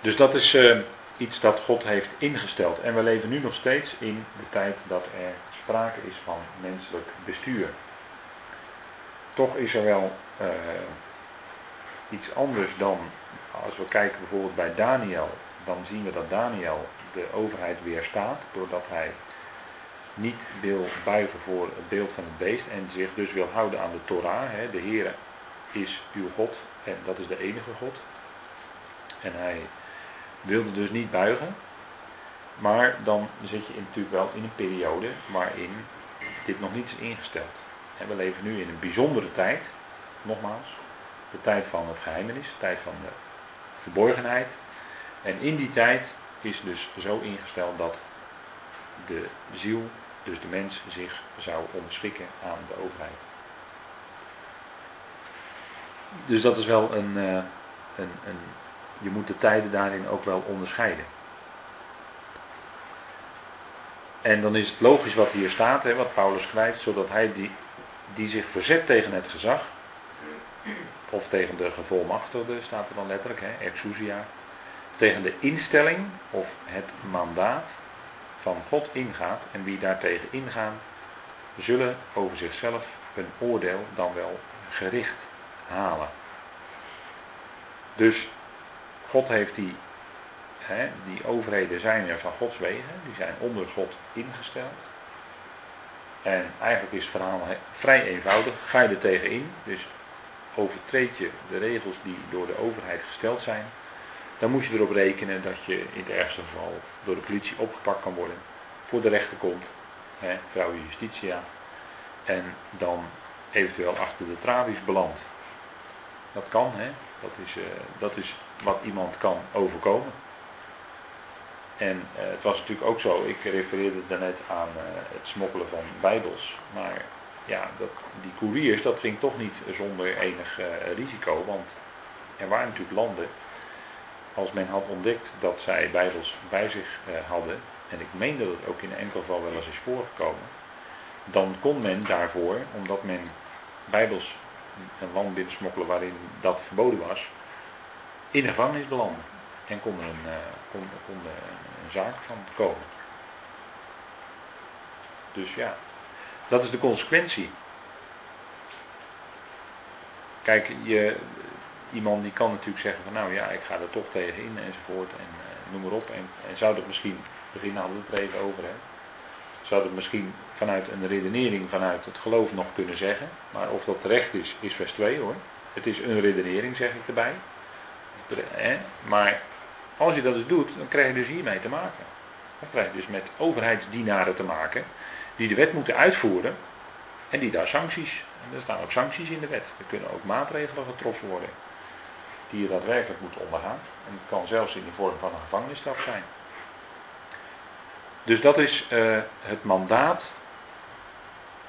Dus dat is uh, iets dat God heeft ingesteld. En we leven nu nog steeds in de tijd dat er sprake is van menselijk bestuur. Toch is er wel uh, iets anders dan, als we kijken bijvoorbeeld bij Daniel, dan zien we dat Daniel de overheid weerstaat doordat hij niet wil buigen voor het beeld van het beest en zich dus wil houden aan de Torah. Hè. De Heer is uw God en dat is de enige God. En hij wilde dus niet buigen. Maar dan zit je natuurlijk wel in een periode waarin dit nog niet is ingesteld. En we leven nu in een bijzondere tijd, nogmaals, de tijd van het geheimenis, de tijd van de verborgenheid. En in die tijd is dus zo ingesteld dat de ziel, dus de mens, zich zou ontschikken aan de overheid. Dus dat is wel een, eh, een, een je moet de tijden daarin ook wel onderscheiden. En dan is het logisch wat hier staat, hè, wat Paulus schrijft, zodat hij die, die zich verzet tegen het gezag, of tegen de gevolmachtigde, staat er dan letterlijk, hè, exousia, tegen de instelling of het mandaat van God ingaat en wie daartegen ingaan, zullen over zichzelf een oordeel dan wel gericht halen. Dus God heeft die, hè, die overheden zijn er van Gods wegen, die zijn onder God ingesteld. En eigenlijk is het verhaal vrij eenvoudig. Ga je er tegenin, dus overtreed je de regels die door de overheid gesteld zijn, dan moet je erop rekenen dat je in het ergste geval door de politie opgepakt kan worden, voor de rechter komt, hè, vrouwen justitia, en dan eventueel achter de tralies belandt. Dat kan, hè? Dat, is, uh, dat is wat iemand kan overkomen. En uh, het was natuurlijk ook zo, ik refereerde daarnet aan uh, het smokkelen van bijbels. Maar ja, dat, die couriers, dat ging toch niet zonder enig risico. Want er waren natuurlijk landen, als men had ontdekt dat zij bijbels bij zich hadden, en ik meen dat het ook in enkel geval wel eens is voorgekomen, dan kon men daarvoor, omdat men bijbels een land binnensmokkelen waarin dat verboden was, in de gevangenis belanden. En kon er een, uh, kon, kon een zaak van komen. Dus ja, dat is de consequentie. Kijk, je, iemand die kan natuurlijk zeggen van nou ja, ik ga er toch tegen in enzovoort en uh, noem maar op. En, en zou dat misschien, begin hadden we het er even over hè. Zou dat misschien vanuit een redenering, vanuit het geloof nog kunnen zeggen. Maar of dat terecht is, is vers 2 hoor. Het is een redenering zeg ik erbij. Maar als je dat dus doet, dan krijg je dus hiermee te maken. Dan krijg je dus met overheidsdienaren te maken. Die de wet moeten uitvoeren. En die daar sancties. En er staan ook sancties in de wet. Er kunnen ook maatregelen getroffen worden. Die je daadwerkelijk moet ondergaan. En het kan zelfs in de vorm van een gevangenisstraf zijn. Dus dat is uh, het mandaat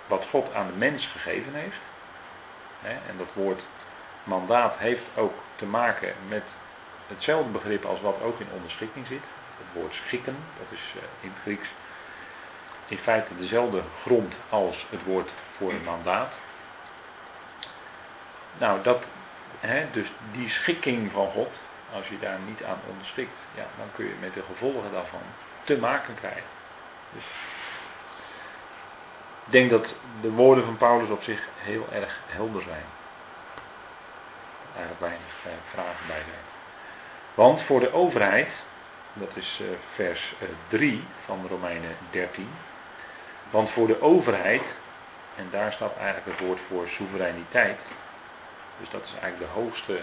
wat God aan de mens gegeven heeft. en dat woord mandaat heeft ook te maken met hetzelfde begrip als wat ook in onderschikking zit. Het woord schikken, dat is uh, in het Grieks in feite dezelfde grond als het woord voor een mandaat. Nou, dat, dus die schikking van God, als je daar niet aan onderschikt, ja, dan kun je met de gevolgen daarvan te maken krijgen. Dus ik denk dat de woorden van Paulus op zich heel erg helder zijn. Eigenlijk weinig eh, vragen bij zijn. Want voor de overheid, dat is eh, vers 3 eh, van Romeinen 13. Want voor de overheid, en daar staat eigenlijk het woord voor soevereiniteit. Dus dat is eigenlijk de hoogste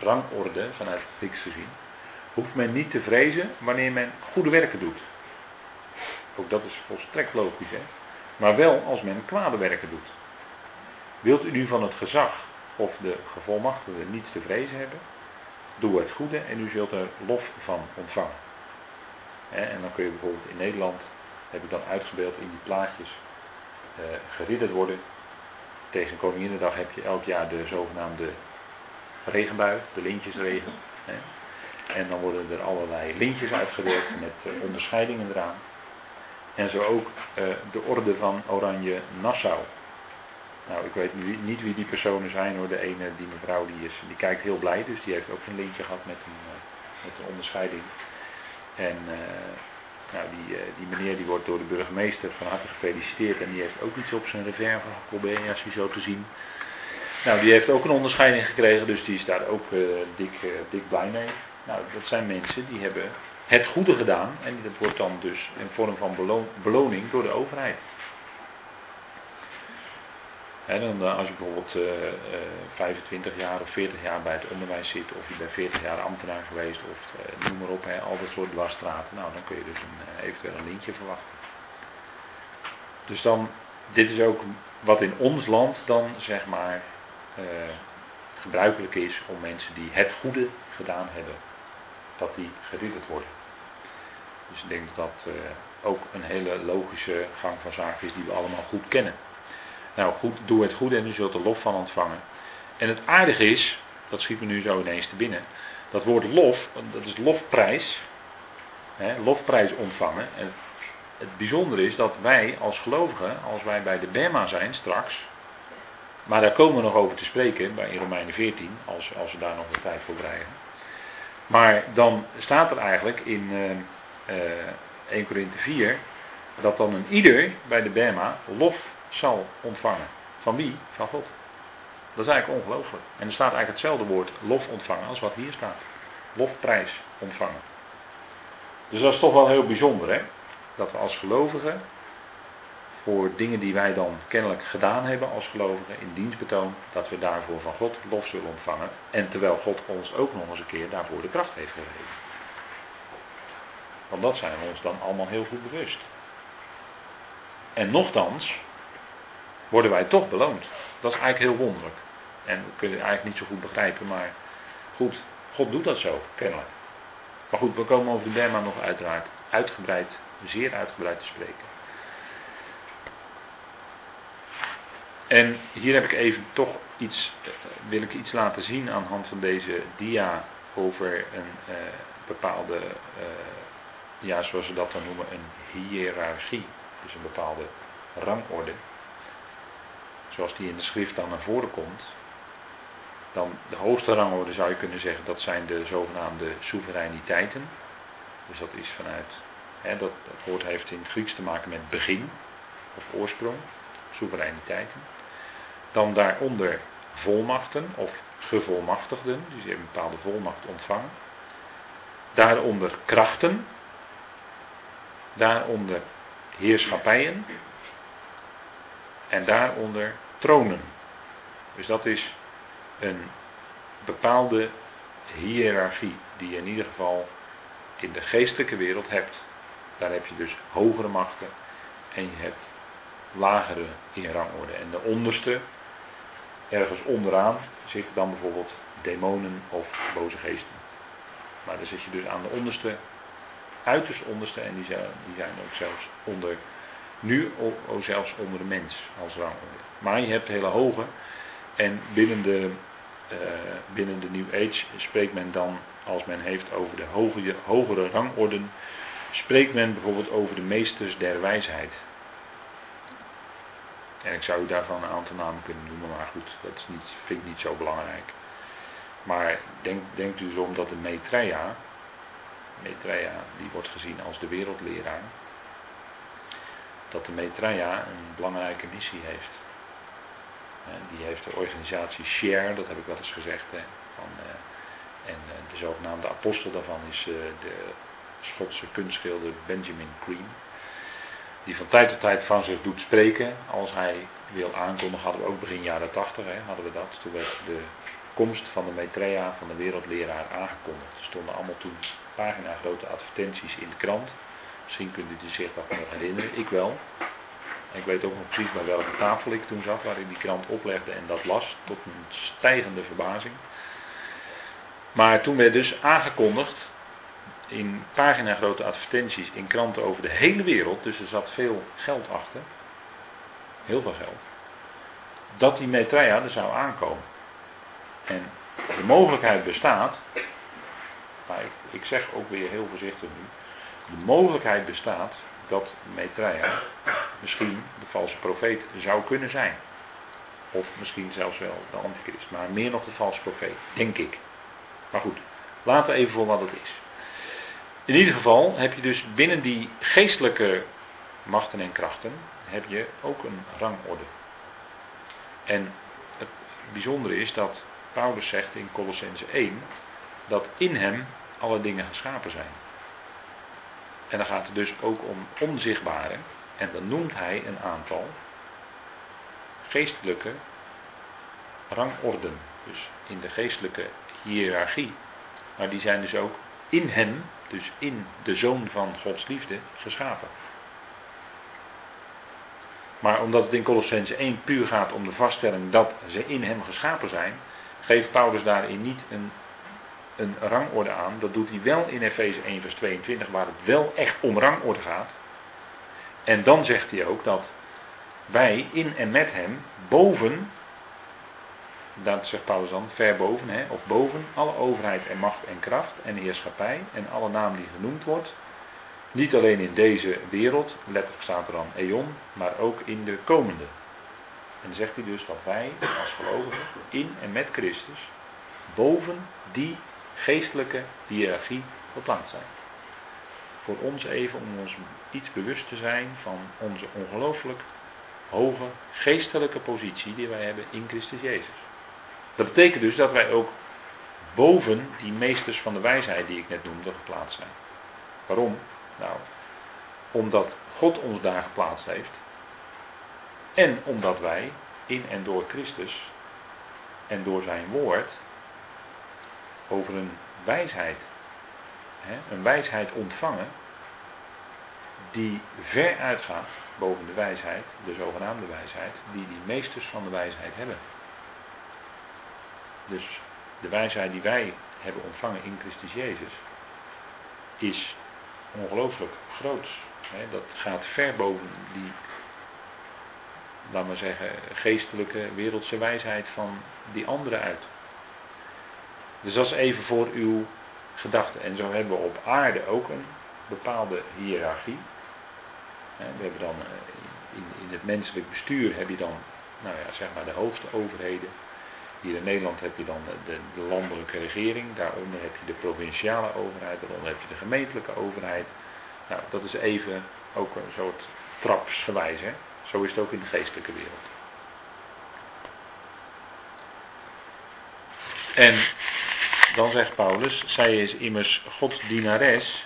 rangorde vanuit het Grieks gezien. hoeft men niet te vrezen wanneer men goede werken doet. Ook dat is volstrekt logisch, hè? Maar wel als men kwade werken doet. Wilt u nu van het gezag of de gevolmachtigde niets te vrezen hebben? Doe het goede en u zult er lof van ontvangen. En dan kun je bijvoorbeeld in Nederland, heb ik dan uitgebeeld in die plaatjes, eh, geridderd worden. Tegen Koninginnedag heb je elk jaar de zogenaamde regenbui, de lintjesregen. Hè. En dan worden er allerlei lintjes uitgedeeld met eh, onderscheidingen eraan. En zo ook eh, de orde van Oranje Nassau. Nou, ik weet niet wie die personen zijn hoor. De ene, die mevrouw, die, is, die kijkt heel blij. Dus die heeft ook een lintje gehad met een, uh, met een onderscheiding. En nou, die, die meneer die wordt door de burgemeester van harte gefeliciteerd. En die heeft ook iets op zijn reserve je zo te zien. Nou, die heeft ook een onderscheiding gekregen. Dus die is daar ook dik, dik blij mee. Nou, dat zijn mensen die hebben het goede gedaan. En dat wordt dan dus in vorm van beloning door de overheid. En dan, eh, als je bijvoorbeeld uh, uh, 25 jaar of 40 jaar bij het onderwijs zit, of je bent 40 jaar ambtenaar geweest, of uh, noem maar op, hè, al dat soort dwarsstraten, nou dan kun je dus een, eventueel een lintje verwachten. Dus dan, dit is ook wat in ons land dan zeg maar gebruikelijk is om mensen die het goede gedaan hebben, dat die geridderd worden. Dus ik denk dat dat ook een hele logische gang van zaken is die we allemaal goed kennen. Nou goed, doe het goede en u zult er lof van ontvangen. En het aardige is, dat schiet me nu zo ineens te binnen, dat woord lof, dat is lofprijs, hè, lofprijs ontvangen. En het bijzondere is dat wij als gelovigen, als wij bij de Bema zijn straks, maar daar komen we nog over te spreken bij in Romeinen 14, als, als we daar nog de tijd voor krijgen. Maar dan staat er eigenlijk in uh, uh, 1 Korinthe 4 dat dan een ieder bij de Bema lof zal ontvangen. Van wie? Van God. Dat is eigenlijk ongelooflijk. En er staat eigenlijk hetzelfde woord lof ontvangen als wat hier staat. Lofprijs ontvangen. Dus dat is toch wel heel bijzonder hè. Dat we als gelovigen voor dingen die wij dan kennelijk gedaan hebben als gelovigen in dienstbetoon, dat we daarvoor van God lof zullen ontvangen. En terwijl God ons ook nog eens een keer daarvoor de kracht heeft gegeven. Want dat zijn we ons dan allemaal heel goed bewust. En nochtans worden wij toch beloond. Dat is eigenlijk heel wonderlijk. En we kunnen het eigenlijk niet zo goed begrijpen, maar goed, God doet dat zo, kennelijk. Maar goed, we komen over de Berma nog uiteraard uitgebreid, zeer uitgebreid te spreken. En hier heb ik even toch iets, eh, wil ik iets laten zien aan de hand van deze dia over een uh, bepaalde, uh, ja zoals ze dat dan noemen, een hiërarchie. Dus een bepaalde rangorde. Zoals die in de schrift dan naar voren komt. Dan de hoogste rangorde zou je kunnen zeggen, dat zijn de zogenaamde soevereiniteiten. Dus dat is vanuit, hè, dat, woord heeft in het Grieks te maken met begin of oorsprong, soevereiniteiten. Dan daaronder volmachten of gevolmachtigden, dus die hebben een bepaalde volmacht ontvangen. Daaronder krachten. Daaronder heerschappijen. En daaronder tronen. Dus dat is een bepaalde hiërarchie die je in ieder geval in de geestelijke wereld hebt. Daar heb je dus hogere machten en je hebt lagere in rangorde. En de onderste, ergens onderaan, zitten dan bijvoorbeeld demonen of boze geesten. Maar dan zit je dus aan de onderste, uiterst onderste en die zijn, die zijn ook zelfs onder, nu zelfs onder de mens als rangorde. Maar je hebt hele hoge en binnen de, uh, binnen de New Age spreekt men dan, als men heeft over de hogere, hogere rangorden, spreekt men bijvoorbeeld over de meesters der wijsheid. En ik zou u daarvan een aantal namen kunnen noemen, maar goed, dat is niet, vind ik niet zo belangrijk. Maar denk, denkt u zo om dat de Maitreya, Maitreya, die wordt gezien als de wereldleraar, dat de Maitreya een belangrijke missie heeft. Die heeft de organisatie Share, dat heb ik wel eens gezegd. Van, uh, en uh, de zogenaamde apostel daarvan is uh, de Schotse kunstschilder Benjamin Green die van tijd tot tijd van zich doet spreken als hij wil aankondigen. Hadden we ook begin jaren 80, hè, hadden we dat. Toen werd de komst van de Maitreya, van de wereldleraar, aangekondigd. Er stonden allemaal toen pagina grote advertenties in de krant. Misschien kunt u zich dat nog herinneren, ik wel. Ik weet ook nog precies bij welke tafel ik toen zat, waarin die krant oplegde en dat las, tot een stijgende verbazing. Maar toen werd dus aangekondigd, in pagina grote advertenties in kranten over de hele wereld, dus er zat veel geld achter, heel veel geld, dat die Maitreya er zou aankomen. En de mogelijkheid bestaat, maar ik, ik zeg ook weer heel voorzichtig nu, de mogelijkheid bestaat dat Maitreya misschien de valse profeet zou kunnen zijn. Of misschien zelfs wel de antichrist, maar meer nog de valse profeet, denk ik. Maar goed, laten we even voor wat het is. In ieder geval heb je dus binnen die geestelijke machten en krachten, heb je ook een rangorde. En het bijzondere is dat Paulus zegt in Colossense 1 dat in hem alle dingen geschapen zijn. En dan gaat het dus ook om onzichtbare. En dan noemt hij een aantal geestelijke rangorden. Dus in de geestelijke hiërarchie. Maar die zijn dus ook in hem, dus in de zoon van Gods liefde, geschapen. Maar omdat het in Colossense 1 puur gaat om de vaststelling dat ze in hem geschapen zijn, geeft Paulus daarin niet een, een rangorde aan. Dat doet hij wel in Efeze 1 vers 22, waar het wel echt om rangorde gaat. En dan zegt hij ook dat wij in en met hem boven, dat zegt Paulus dan, ver boven, hè, of boven alle overheid en macht en kracht en heerschappij en alle naam die genoemd wordt, niet alleen in deze wereld, letterlijk staat er dan eon, maar ook in de komende. En dan zegt hij dus dat wij als gelovigen in en met Christus boven die geestelijke hiërarchie geplaatst zijn. Voor ons even om ons iets bewust te zijn van onze ongelooflijk hoge geestelijke positie die wij hebben in Christus Jezus. Dat betekent dus dat wij ook boven die meesters van de wijsheid die ik net noemde geplaatst zijn. Waarom? Nou, omdat God ons daar geplaatst heeft. En omdat wij in en door Christus en door zijn woord over een wijsheid, een wijsheid ontvangen die ver uitgaat boven de wijsheid, de zogenaamde wijsheid, die die meesters van de wijsheid hebben. Dus de wijsheid die wij hebben ontvangen in Christus Jezus is ongelooflijk groot. Dat gaat ver boven die, laat maar zeggen, geestelijke, wereldse wijsheid van die andere uit. Dus dat is even voor uw gedachte. En zo hebben we op aarde ook een bepaalde hiërarchie. We hebben dan eh, in, in het menselijk bestuur heb je dan, nou ja, zeg maar de hoofdoverheden. Hier in Nederland heb je dan de, de, landelijke regering, daaronder heb je de provinciale overheid, daaronder heb je de gemeentelijke overheid. Nou, dat is even ook een soort trapsgewijs. Hè? Zo is het ook in de geestelijke wereld. En dan zegt Paulus, zij is immers Gods dienares,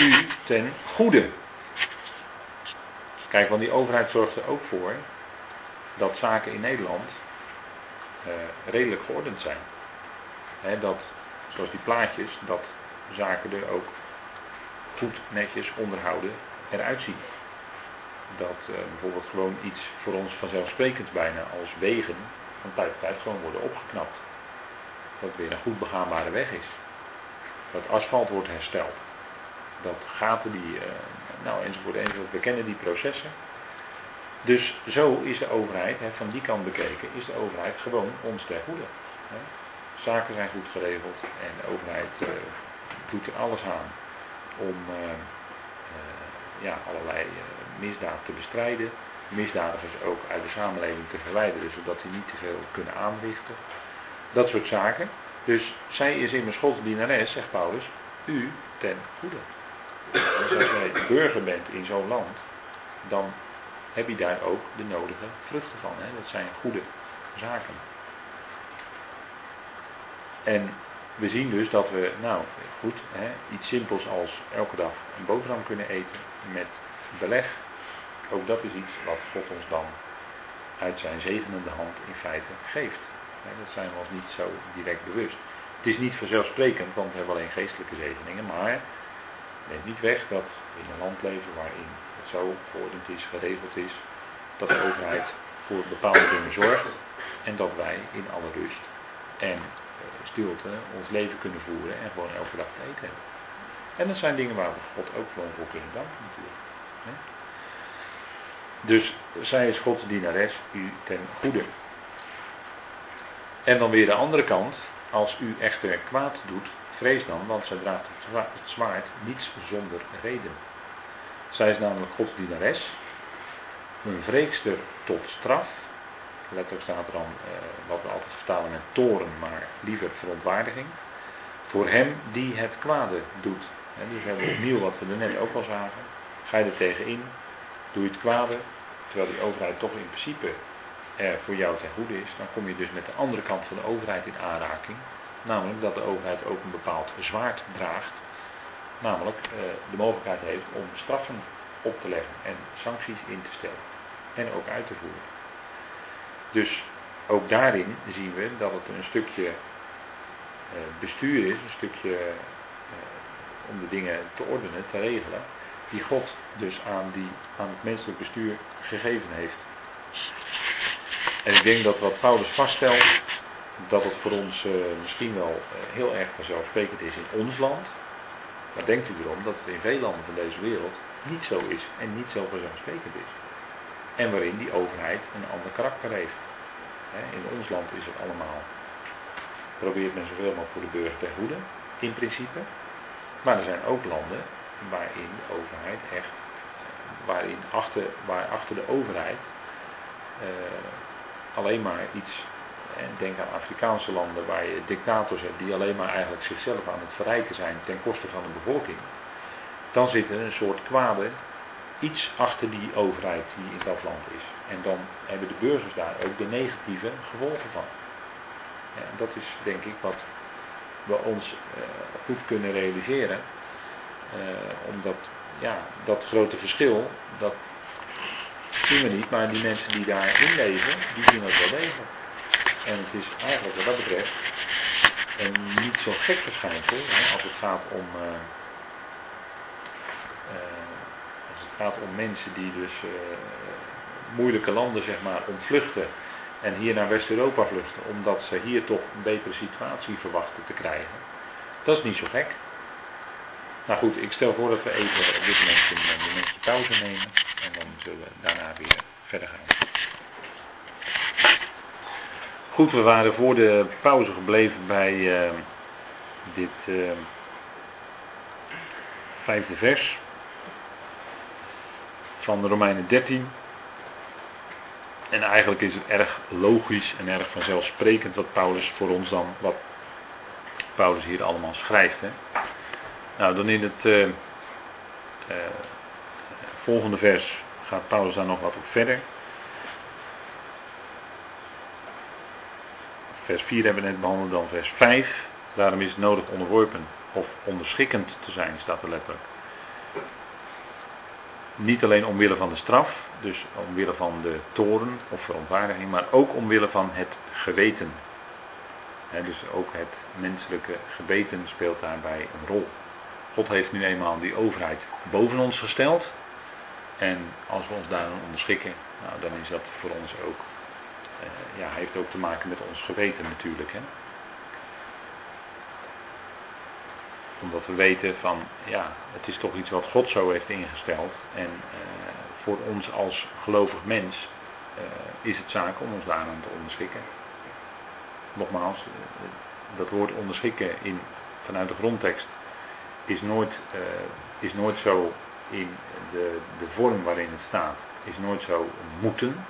u ten goede. Kijk, want die overheid zorgt er ook voor dat zaken in Nederland eh, redelijk geordend zijn. dat, zoals die plaatjes, dat zaken er ook goed, netjes, onderhouden eruit zien. Dat eh, bijvoorbeeld gewoon iets voor ons vanzelfsprekends bijna als wegen van tijd tot tijd gewoon worden opgeknapt. Dat weer een goed begaanbare weg is. Dat asfalt wordt hersteld. Dat gaten die, uh, nou enzovoort enzovoort, we kennen die processen. Dus zo is de overheid, van die kant bekeken, is de overheid gewoon ons ter goede. Zaken zijn goed geregeld en de overheid uh, doet er alles aan om uh, ja, allerlei misdaad te bestrijden. Misdadigers ook uit de samenleving te verwijderen, zodat die niet te veel kunnen aanrichten. Dat soort zaken. Dus zij is immers Gods dienares, zegt Paulus, u ten goede. Dus als jij burger bent in zo'n land, dan heb je daar ook de nodige vruchten van. Hè? Dat zijn goede zaken. En we zien dus dat we, nou goed, hè, iets simpels als elke dag een boterham kunnen eten met beleg. Ook dat is iets wat God ons dan uit zijn zegenende hand in feite geeft. Dat zijn we ons niet zo direct bewust. Het is niet vanzelfsprekend, want we hebben alleen geestelijke zegeningen, maar neemt niet weg dat in een land leven waarin het zo geordend is, geregeld is, dat de overheid voor bepaalde dingen zorgt en dat wij in alle rust en eh, stilte ons leven kunnen voeren en gewoon elke dag te eten hebben. En dat zijn dingen waar we God ook gewoon voor kunnen danken natuurlijk. Dus zij is Gods dienares, u ten goede. En dan weer de andere kant, als u echter kwaad doet, vrees dan, want zij draagt het zwaard niets zonder reden. Zij is namelijk Gods dienares, een wreekster tot straf. Letterlijk staat er dan, eh, wat we altijd vertalen met toren, maar liever verontwaardiging. Voor hem die het kwade doet. En dus we hebben opnieuw wat we er net ook al zagen. Ga je er tegenin, doe je het kwade, terwijl die overheid toch in principe voor jou ten goede is, dan kom je dus met de andere kant van de overheid in aanraking. Namelijk dat de overheid ook een bepaald zwaard draagt. Namelijk eh, de mogelijkheid heeft om straffen op te leggen en sancties in te stellen. En ook uit te voeren. Dus ook daarin zien we dat het een stukje eh, bestuur is, een stukje eh, om de dingen te ordenen, te regelen, die God dus aan, die, aan het menselijk bestuur gegeven heeft. En ik denk dat wat Paulus vaststelt, dat het voor ons uh, misschien wel uh, heel erg vanzelfsprekend is in ons land. Maar denkt u erom dat het in veel landen van deze wereld niet zo is en niet zo vanzelfsprekend is. En waarin die overheid een ander karakter heeft. in ons land is het allemaal. Probeert men zoveel mogelijk voor de burger te goede, in principe. Maar er zijn ook landen waarin de overheid echt, waarin achter, waar achter de overheid uh, alleen maar iets, en denk aan Afrikaanse landen waar je dictators hebt die alleen maar eigenlijk zichzelf aan het verrijken zijn ten koste van de bevolking. Dan zit er een soort kwade iets achter die overheid die in dat land is. En dan hebben de burgers daar ook de negatieve gevolgen van. En dat is denk ik wat we ons uh, goed kunnen realiseren. Uh, omdat ja, dat grote verschil, dat zien we niet, maar die mensen die daarin leven, die zien dat wel degelijk. En het is eigenlijk wat dat betreft een niet zo gek verschijnsel hè, als het gaat om. Uh, als het gaat om mensen die dus uh, moeilijke landen zeg maar ontvluchten en hier naar West-Europa vluchten omdat ze hier toch een betere situatie verwachten te krijgen. Dat is niet zo gek. Nou goed, ik stel voor dat we even op dit moment een momentje pauze nemen. En dan zullen we daarna weer verder gaan. Goed, we waren voor de pauze gebleven bij uh, dit uh, vijfde vers van de Romeinen 13. En eigenlijk is het erg logisch en erg vanzelfsprekend wat Paulus voor ons dan, wat Paulus hier allemaal schrijft. Hè. Nou, dan in het uh, volgende vers gaat Paulus daar nog wat op verder. Vers 4 hebben we net behandeld, dan vers 5. Daarom is het nodig onderworpen of onderschikkend te zijn, staat er letterlijk. Niet alleen omwille van de straf, dus omwille van de toren of verontwaardiging, maar ook omwille van het geweten. dus ook het menselijke geweten speelt daarbij een rol. God heeft nu eenmaal die overheid boven ons gesteld. En als we ons daarin onderschikken, nou, dan is dat voor ons ook, uh, ja, heeft ook te maken met ons geweten natuurlijk. Hè? Omdat we weten van, ja, het is toch iets wat God zo heeft ingesteld. En uh, voor ons als gelovig mens uh, is het zaak om ons daaraan te onderschikken. Nogmaals, dat woord onderschikken in, vanuit de grondtekst is nooit, uh, is nooit zo in de, de vorm waarin het staat, is nooit zo moeten,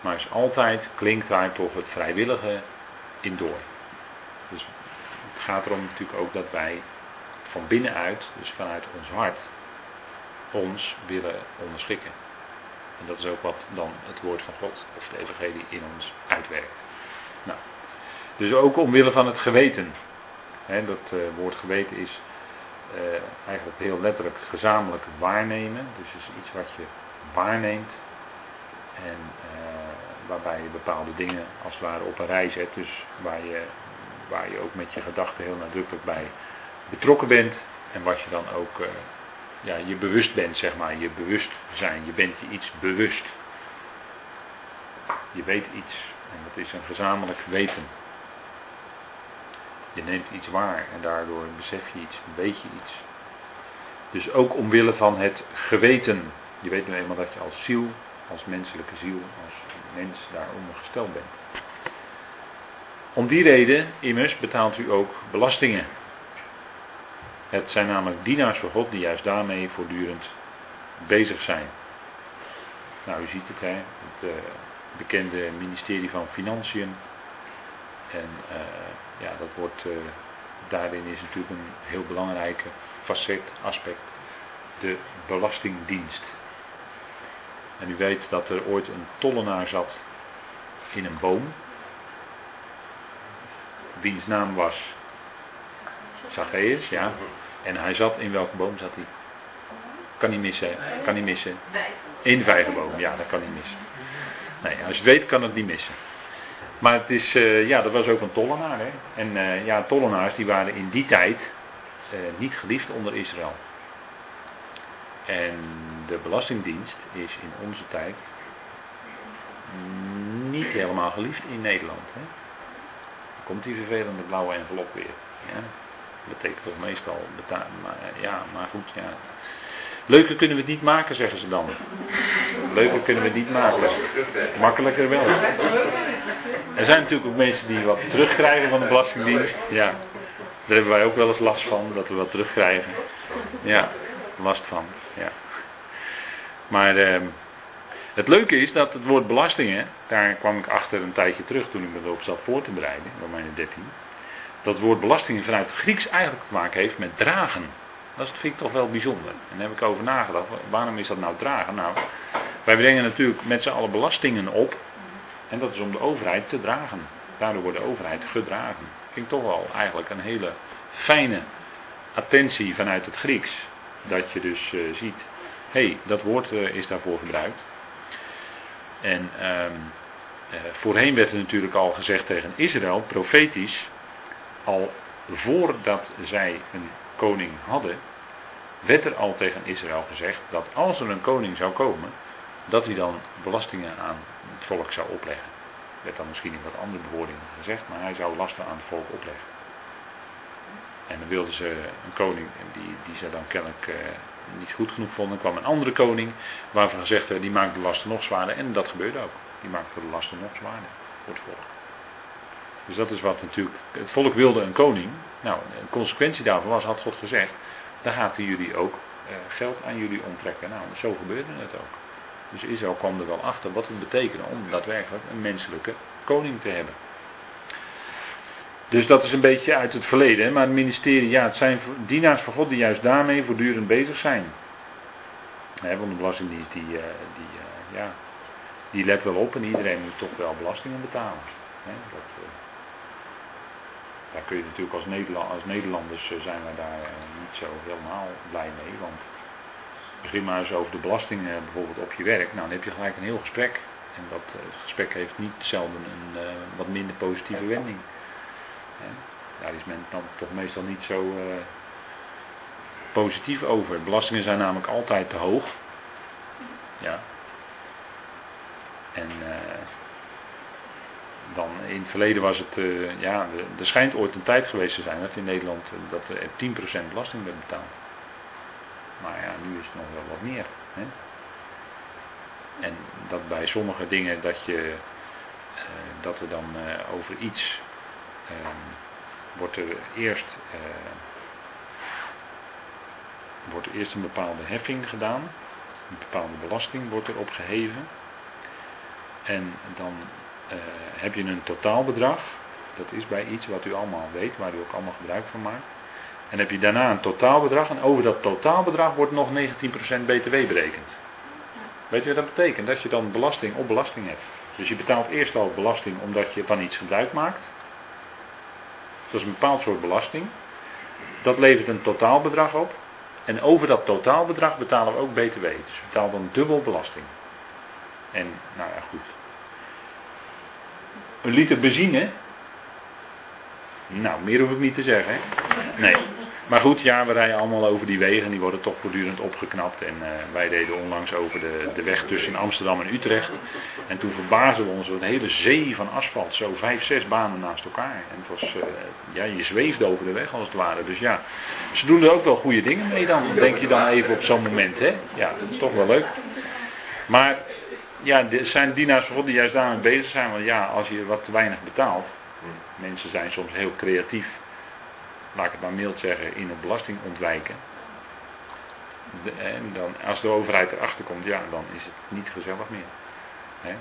maar is altijd, klinkt daar toch het vrijwillige in door. Dus het gaat erom natuurlijk ook dat wij van binnenuit, dus vanuit ons hart, ons willen onderschikken. En dat is ook wat dan het woord van God of de evangelie in ons uitwerkt. Nou, dus ook omwille van het geweten. Hè, dat uh, woord geweten is uh, eigenlijk heel letterlijk gezamenlijk waarnemen. Dus is iets wat je waarneemt. En uh, waarbij je bepaalde dingen als het ware op een rij zet. Dus waar je waar je ook met je gedachten heel nadrukkelijk bij betrokken bent. En wat je dan ook, uh, ja, je bewust bent, zeg maar, je bewustzijn. Je bent je iets bewust. Je weet iets. En dat is een gezamenlijk weten. Je neemt iets waar en daardoor besef je iets, weet je iets. Dus ook omwille van het geweten. Je weet nu eenmaal dat je als ziel, als menselijke ziel, als mens daaronder gesteld bent. Om die reden, immers, betaalt u ook belastingen. Het zijn namelijk dienaars voor God die juist daarmee voortdurend bezig zijn. Nou, u ziet het, hè, het uh, bekende ministerie van Financiën. En uh, ja, dat wordt, uh, daarin is natuurlijk een heel belangrijke facet, aspect, de Belastingdienst. En u weet dat er ooit een tollenaar zat in een boom. Wiens naam was Zacchaeus, ja. En hij zat, in welke boom zat hij? Kan niet missen, kan niet missen. In de vijgenboom, ja, dat kan niet missen. Nee, als je het weet, kan het niet missen. Maar het is, uh, ja, dat was ook een tollenaar. Hè? En uh, ja, tollenaars die waren in die tijd uh, niet geliefd onder Israël. En de Belastingdienst is in onze tijd niet helemaal geliefd in Nederland. Hè? Dan komt die vervelende blauwe envelop weer. Ja? Dat betekent toch meestal betalen. Maar, ja, maar goed, ja. Leuker kunnen we het niet maken, zeggen ze dan. Leuker kunnen we het niet maken. Makkelijker wel. Er zijn natuurlijk ook mensen die wat terugkrijgen van de Belastingdienst. Ja, daar hebben wij ook wel eens last van, dat we wat terugkrijgen. Ja, last van. Ja. Maar eh, het leuke is dat het woord belastingen, daar kwam ik achter een tijdje terug toen ik me erop zat voor te bereiden, Romeinen 13. Dat het woord belastingen vanuit het Grieks eigenlijk te maken heeft met dragen. Dat vind ik toch wel bijzonder. En daar heb ik over nagedacht. Waarom is dat nou dragen? Nou, wij brengen natuurlijk met z'n allen belastingen op. En dat is om de overheid te dragen. Daardoor wordt de overheid gedragen. Vind toch wel eigenlijk een hele fijne attentie vanuit het Grieks. Dat je dus uh, ziet, hé, hey, dat woord uh, is daarvoor gebruikt. En um, uh, voorheen werd er natuurlijk al gezegd tegen Israël, profetisch, al voordat zij een koning hadden, werd er al tegen Israël gezegd dat als er een koning zou komen, dat hij dan belastingen aan het volk zou opleggen. Werd dan misschien in wat andere bewoordingen gezegd, maar hij zou lasten aan het volk opleggen. En dan wilden ze een koning die, die ze dan kennelijk uh, niet goed genoeg vonden. Kwam een andere koning waarvan gezegd werd, die maakt de lasten nog zwaarder. En dat gebeurde ook. Die maakte de lasten nog zwaarder voor het volk. Dus dat is wat natuurlijk. Het volk wilde een koning. Nou, een consequentie daarvan was, had God gezegd. Dan gaat hij jullie ook eh, geld aan jullie onttrekken. Nou, zo gebeurde het ook. Dus Israël kwam er wel achter wat het betekende om daadwerkelijk een menselijke koning te hebben. Dus dat is een beetje uit het verleden. Maar het ministerie, ja, het zijn dienaars van God die juist daarmee voortdurend bezig zijn. Want de Belastingdienst, die, uh, die, uh, ja, die let wel op en iedereen moet toch wel belastingen betalen. Dat, daar kun je natuurlijk als, Nederland, als Nederlanders zijn we daar niet zo helemaal blij mee. Want begin maar eens over de belastingen bijvoorbeeld op je werk. Nou, dan heb je gelijk een heel gesprek. En dat gesprek heeft niet zelden een wat minder positieve wending. Daar is men dan toch meestal niet zo positief over. Belastingen zijn namelijk altijd te hoog. Ja. En uh, dan in het verleden was het, uh, ja, er schijnt ooit een tijd geweest te zijn dat in Nederland dat er 10% belasting werd betaald. Maar ja, nu is het nog wel wat meer. Hè? En dat bij sommige dingen dat je, dat er dan over iets Ehm, wordt er eerst wordt er eerst een bepaalde heffing gedaan, een bepaalde belasting wordt erop geheven. En dan heb je een totaalbedrag, dat is bij iets wat u allemaal weet, waar u ook allemaal gebruik van maakt. En heb je daarna een totaalbedrag en over dat totaalbedrag wordt nog 19% btw berekend. Weet je wat dat betekent? Dat je dan belasting op belasting hebt. Dus je betaalt eerst al belasting omdat je van iets gebruik maakt. Dat is een bepaald soort belasting. Dat levert een totaalbedrag op. En over dat totaalbedrag betalen we ook BTW. Dus we betalen dan dubbel belasting. En, nou ja, goed. Een liter benzine Nou, meer hoef ik niet te zeggen. Hè? Nee. Maar goed, ja, we rijden allemaal over die wegen. Die worden toch voortdurend opgeknapt. En uh, wij deden onlangs over de, de weg tussen Amsterdam en Utrecht. En toen verbazen we ons een hele zee van asfalt. Zo vijf, zes banen naast elkaar. En het was, uh, ja, je zweefde over de weg als het ware. Dus ja, ze doen er ook wel goede dingen mee dan. Denk je dan even op zo'n moment, hè? Ja, dat is toch wel leuk. Maar ja, er zijn dienaars van God die juist daarmee bezig zijn. Want ja, als je wat te weinig betaalt. Mensen zijn soms heel creatief laat ik het maar mild zeggen, in het belasting ontwijken. en dan, als de overheid erachter komt, ja, dan is het niet gezellig meer.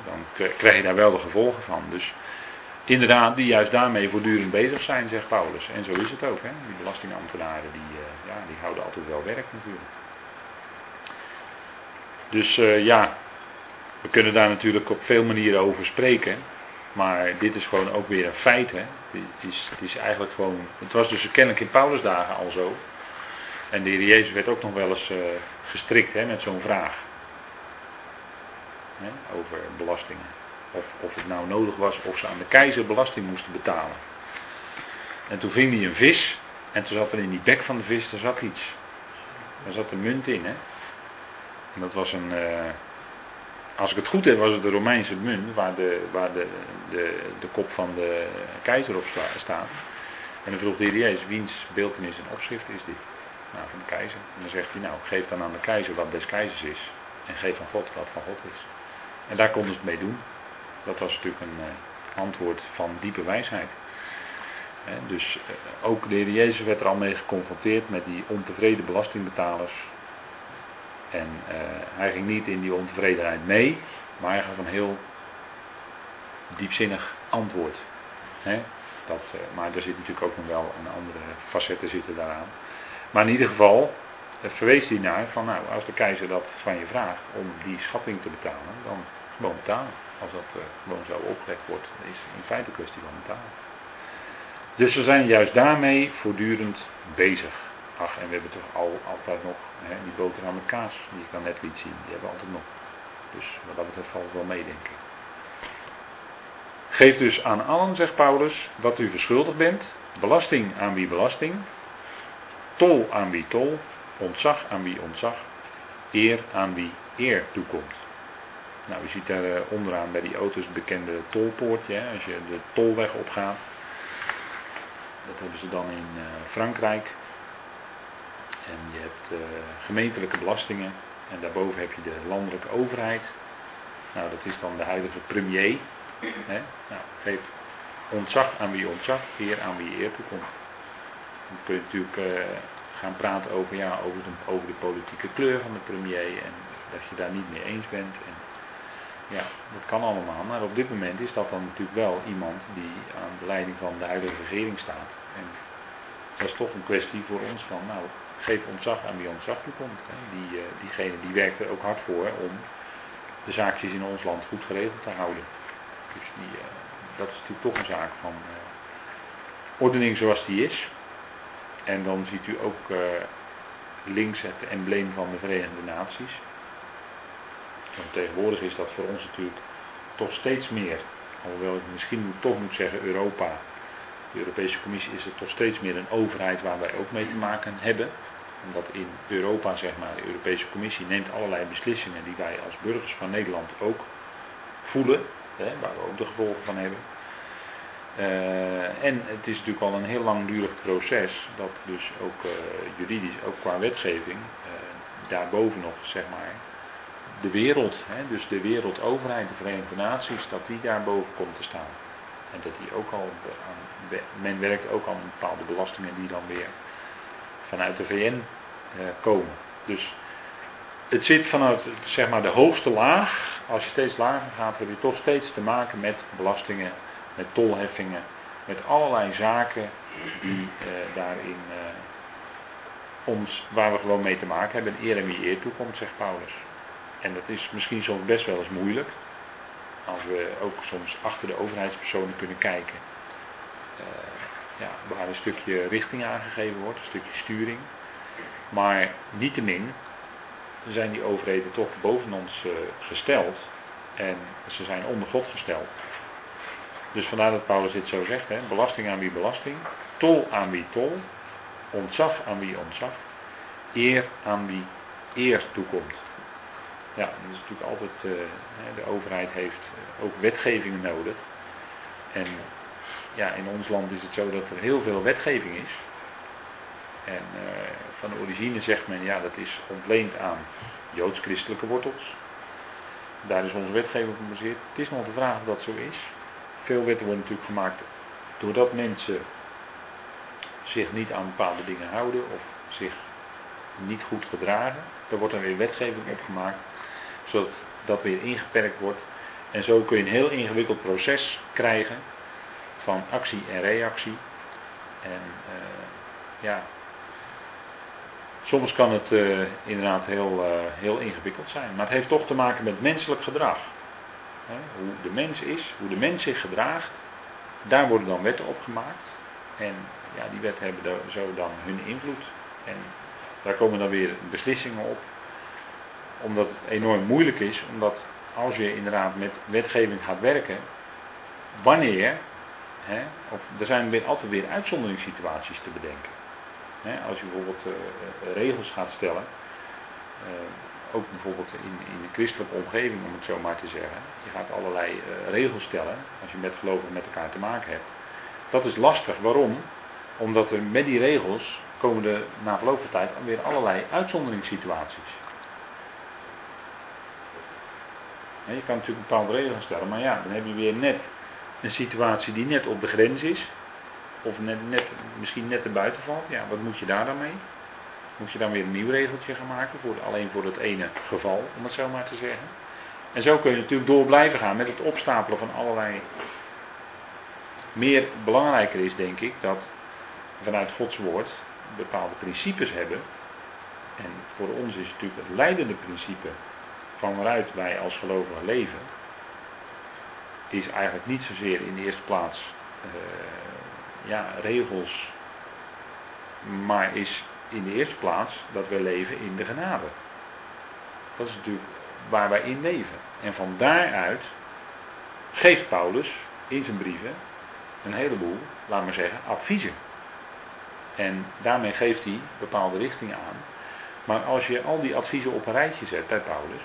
dan krijg je daar wel de gevolgen van. Dus inderdaad, die juist daarmee voortdurend bezig zijn, zegt Paulus. En zo is het ook. Die belastingambtenaren, die, uh, ja, die houden altijd wel werk natuurlijk. Dus uh, ja, we kunnen daar natuurlijk op veel manieren over spreken. Maar dit is gewoon ook weer een feit. Hè? Het, is, het is eigenlijk gewoon. Het was dus kennelijk in Paulusdagen al zo. En de Heer Jezus werd ook nog wel eens uh, gestrikt hè, met zo'n vraag. Hè, over belastingen. Of, of het nou nodig was of ze aan de keizer belasting moesten betalen. En toen ving hij een vis. En toen zat er in die bek van de vis, daar zat iets. Daar zat een munt in. Hè? En dat was een. Uh, als ik het goed heb, was het de Romeinse munt waar de, waar de, de, de kop van de keizer op staat. En dan vroeg de heer Jezus, wiens beeldenis en opschrift is dit? Nou, van de keizer. En dan zegt hij, nou, geef dan aan de keizer wat des keizers is. En geef aan God wat van God is. En daar konden ze het mee doen. Dat was natuurlijk een uh, antwoord van diepe wijsheid. dus uh, ook de heer Jezus werd er al mee geconfronteerd met die ontevreden belastingbetalers en uh, hij ging niet in die ontevredenheid mee, maar hij gaf een heel diepzinnig antwoord. Dat, uh, maar er zit natuurlijk ook nog wel een andere facetten zitten daaraan. Maar in ieder geval het verwees hij naar van nou, als de keizer dat van je vraagt om die schatting te betalen, dan gewoon betalen. Als dat gewoon zo opgelegd wordt, dan is in feite een kwestie van betalen. Dus we zijn juist daarmee voortdurend bezig. Ach, en we hebben toch al, altijd nog hè, die boterham kaas, die ik dan net liet zien, die hebben we altijd nog. Dus wat dat betreft valt het wel mee, denk ik. Geef dus aan allen, zegt Paulus, wat u verschuldigd bent. Belasting aan wie belasting. Tol aan wie tol. Ontzag aan wie ontzag. Eer aan wie eer toekomt. Nou, u ziet daar eh, onderaan bij die auto's het bekende tolpoortje. Hè, als je de tolweg opgaat. Dat hebben ze dan in uh, Frankrijk. En je hebt uh, gemeentelijke belastingen. En daarboven heb je de landelijke overheid. Nou, dat is dan de huidige premier. Nou, geef ontzag aan wie ontzag, eer aan wie eer toekomt. Dan kun je natuurlijk uh, gaan praten over, ja, over, de, over de politieke kleur van de premier. En dat je daar niet mee eens bent. En, ja, dat kan allemaal. Maar op dit moment is dat dan natuurlijk wel iemand die aan de leiding van de huidige regering staat. En dat is toch een kwestie voor ons van, nou, geef ontzag aan wie ontzag toekomt. Die, uh, diegene die werkt er ook hard voor om de zaakjes in ons land goed geregeld te houden. Dus uh, dat is natuurlijk toch een zaak van uh, ordening zoals die is. En dan ziet u ook links het embleem van de Verenigde Naties. Want tegenwoordig is dat voor ons natuurlijk toch steeds meer, alhoewel ik misschien toch moet zeggen Europa, de Europese Commissie is het toch steeds meer een overheid waar wij ook mee te maken hebben omdat in Europa, zeg maar, de Europese Commissie neemt allerlei beslissingen die wij als burgers van Nederland ook voelen, hè, waar we ook de gevolgen van hebben. Uh, en het is natuurlijk al een heel langdurig proces dat dus ook uh, juridisch, ook qua wetgeving, uh, daarboven nog zeg maar, de wereld, hè, dus de wereldoverheid, de Verenigde Naties, dat die daarboven komt te staan. En dat die ook al, aan, men werkt ook aan bepaalde belastingen die dan weer vanuit de VN eh, komen. Dus het zit vanuit zeg maar, de hoogste laag. Als je steeds lager gaat, heb je toch steeds te maken met belastingen, met tolheffingen, met allerlei zaken die eh, daarin eh, ons, waar we gewoon mee te maken hebben, eer en wie eer toekomt, zegt Paulus. En dat is misschien soms best wel eens moeilijk. Als we ook soms achter de overheidspersonen kunnen kijken. Uh, ja, waar een stukje richting aangegeven wordt, een stukje sturing. Maar niettemin zijn die overheden toch boven ons uh, gesteld. En ze zijn onder God gesteld. Dus vandaar dat Paulus dit zo zegt, hè? belasting aan wie belasting, tol aan wie tol, ontzag aan wie ontzag, eer aan wie eer toekomt. Ja, dat is natuurlijk altijd, uh, de overheid heeft ook wetgevingen nodig. En ja, in ons land is het zo dat er heel veel wetgeving is. En uh, van origine zegt men, ja, dat is ontleend aan joods-christelijke wortels. Daar is onze wetgeving op gebaseerd. Het is nog de vraag of dat zo is. Veel wetten worden natuurlijk gemaakt doordat mensen zich niet aan bepaalde dingen houden of zich niet goed gedragen. Daar wordt dan weer wetgeving op gemaakt, zodat dat weer ingeperkt wordt. En zo kun je een heel ingewikkeld proces krijgen van actie en reactie. En uh, ja, soms kan het uh, inderdaad heel, uh, heel ingewikkeld zijn. Maar het heeft toch te maken met menselijk gedrag. Hoe de mens is, hoe de mens zich gedraagt. Daar worden dan wetten op gemaakt. En ja, die wetten hebben zo dan hun invloed. En daar komen dan weer beslissingen op. Omdat het enorm moeilijk is, omdat als je inderdaad met wetgeving gaat werken, wanneer, hè, of er zijn altijd weer uitzonderingssituaties te bedenken. Hè, als je bijvoorbeeld uh, regels gaat stellen, uh, ook bijvoorbeeld in, in een christelijke omgeving om het zo maar te zeggen. Je gaat allerlei regels stellen als je met gelovigen met elkaar te maken hebt. Dat is lastig. Waarom? Omdat er met die regels komen er na verloop van tijd weer allerlei uitzonderingssituaties. Je kan natuurlijk bepaalde regel stellen, maar ja, dan heb je weer net een situatie die net op de grens is. Of net, net, misschien net erbuiten valt. Ja, wat moet je daar dan mee? Moet je dan weer een nieuw regeltje gaan maken, voor, alleen voor het ene geval, om het zo maar te zeggen. En zo kun je natuurlijk door blijven gaan met het opstapelen van allerlei. Meer belangrijker is, denk ik, dat vanuit Gods woord bepaalde principes hebben. En voor ons is natuurlijk het leidende principe van waaruit wij als gelovigen leven, is eigenlijk niet zozeer in de eerste plaats uh, ja, regels, maar is in de eerste plaats dat we leven in de genade. Dat is natuurlijk waar wij in leven. En van daaruit geeft Paulus in zijn brieven een heleboel, laat maar zeggen, adviezen. En daarmee geeft hij bepaalde richting aan. Maar als je al die adviezen op een rijtje zet bij Paulus,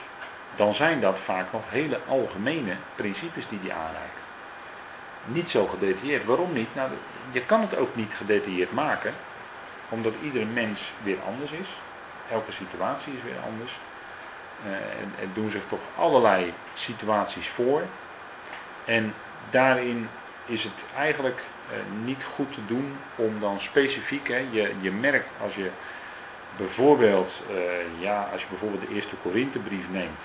dan zijn dat vaak nog hele algemene principes die hij aanreikt. Niet zo gedetailleerd. Waarom niet? Nou, je kan het ook niet gedetailleerd maken, omdat iedere mens weer anders is. Elke situatie is weer anders. Er doen zich toch allerlei situaties voor. En daarin is het eigenlijk uh, niet goed te doen om dan specifiek, hè, je, je merkt als je bijvoorbeeld, uh, ja, als je bijvoorbeeld de eerste Korinthebrief neemt,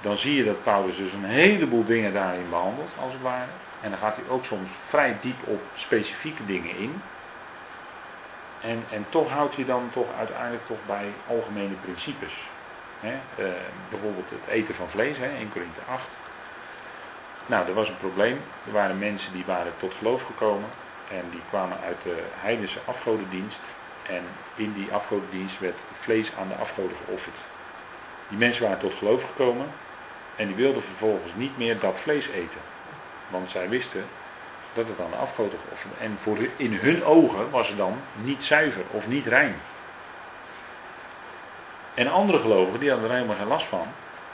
dan zie je dat Paulus dus een heleboel dingen daarin behandelt, als het ware. En dan gaat hij ook soms vrij diep op specifieke dingen in. En, en toch houdt hij dan toch uiteindelijk toch bij algemene principes. He, uh, bijvoorbeeld het eten van vlees, he, in Korinthe 8. Nou, er was een probleem. Er waren mensen die waren tot geloof gekomen. En die kwamen uit de heidense afgodendienst. En in die afgodendienst werd vlees aan de afgoden geofferd. Die mensen waren tot geloof gekomen. En die wilden vervolgens niet meer dat vlees eten. Want zij wisten dat het aan de afgoden geofferd En voor in hun ogen was het dan niet zuiver of niet rein. En andere gelovigen, die hadden er helemaal geen last van.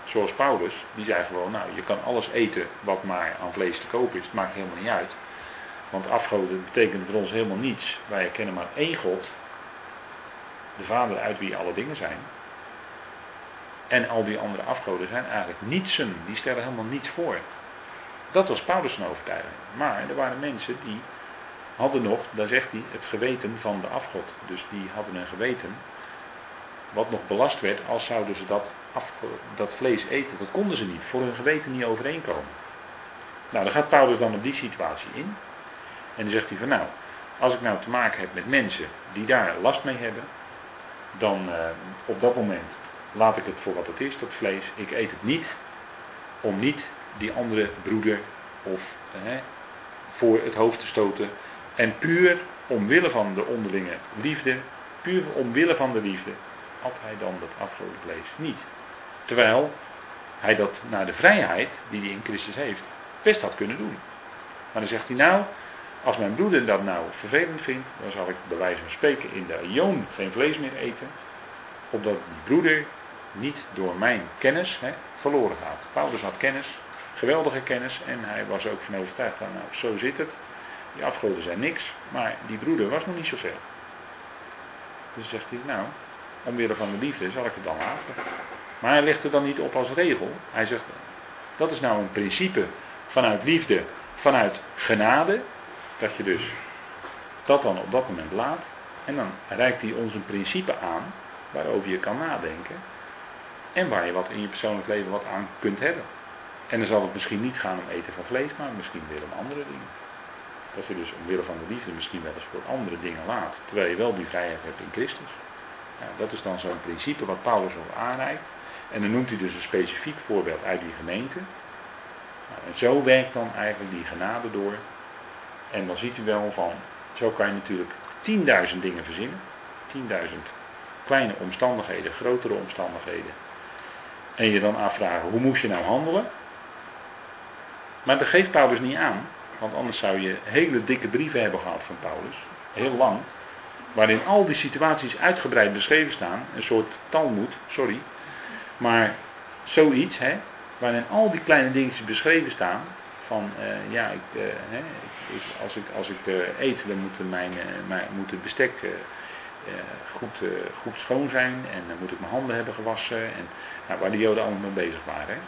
Zoals Paulus, die zei gewoon, nou je kan alles eten wat maar aan vlees te kopen is. Het maakt helemaal niet uit. Want afgoden betekent voor ons helemaal niets. Wij kennen maar één God. De Vader uit wie alle dingen zijn. En al die andere afgoden zijn eigenlijk nietsen. Die stellen helemaal niets voor. Dat was Paulus' overtuiging. Maar er waren mensen die hadden nog, daar zegt hij, het geweten van de afgod. Dus die hadden een geweten wat nog belast werd als zouden ze dat, dat vlees eten. Dat konden ze niet, voor hun geweten niet overeenkomen. Nou, dan gaat Paulus dan op die situatie in. En dan zegt hij van nou, als ik nou te maken heb met mensen die daar last mee hebben, dan uh, op dat moment laat ik het voor wat het is, dat vlees. Ik eet het niet om niet die andere broeder of voor het hoofd te stoten. En puur omwille van de onderlinge liefde, puur omwille van de liefde, had hij dan dat afgoden vlees niet. Terwijl hij dat naar de vrijheid die hij in Christus heeft, best had kunnen doen. Maar dan zegt hij nou, als mijn broeder dat nou vervelend vindt, dan zal ik bij wijze van spreken in de Ion geen vlees meer eten. Opdat die broeder niet door mijn kennis hè, verloren gaat. Paulus had kennis, geweldige kennis, en hij was ook van overtuigd van, nou zo zit het. Die afgoden zijn niks, maar die broeder was nog niet zoveel. Dus zegt hij, nou, omwille van de liefde zal ik het dan laten. Maar hij legt het dan niet op als regel. Hij zegt, dat is nou een principe vanuit liefde, vanuit genade. Dat je dus dat dan op dat moment laat. En dan reikt hij ons een principe aan waarover je kan nadenken. En waar je wat in je persoonlijk leven wat aan kunt hebben. En dan zal het misschien niet gaan om eten van vlees, maar misschien weer om andere dingen. Dat je dus omwille van de liefde misschien wel eens voor andere dingen laat. Terwijl je wel die vrijheid hebt in Christus. Dat is dan zo'n principe wat Paulus ook aanreikt. En dan noemt hij dus een specifiek voorbeeld uit die gemeente. Nou, en zo werkt dan eigenlijk die genade door. En dan ziet u wel van, zo kan je natuurlijk 10.000 dingen verzinnen. 10.000 kleine omstandigheden, grotere omstandigheden. En je dan afvragen, hoe moest je nou handelen? Maar dat geeft Paulus niet aan. Want anders zou je hele dikke brieven hebben gehad van Paulus. Heel lang. Waarin al die situaties uitgebreid beschreven staan. Een soort talmoed, sorry. Maar zoiets, hè. Waarin al die kleine dingetjes beschreven staan. Van uh, ja, ik, uh, hè, ik, als ik, als ik uh, eet, dan moet, mijn, mijn, moet het bestek goed, goed schoon zijn. En dan moet ik mijn handen hebben gewassen. En, nou, waar de Joden allemaal mee bezig waren. Hè.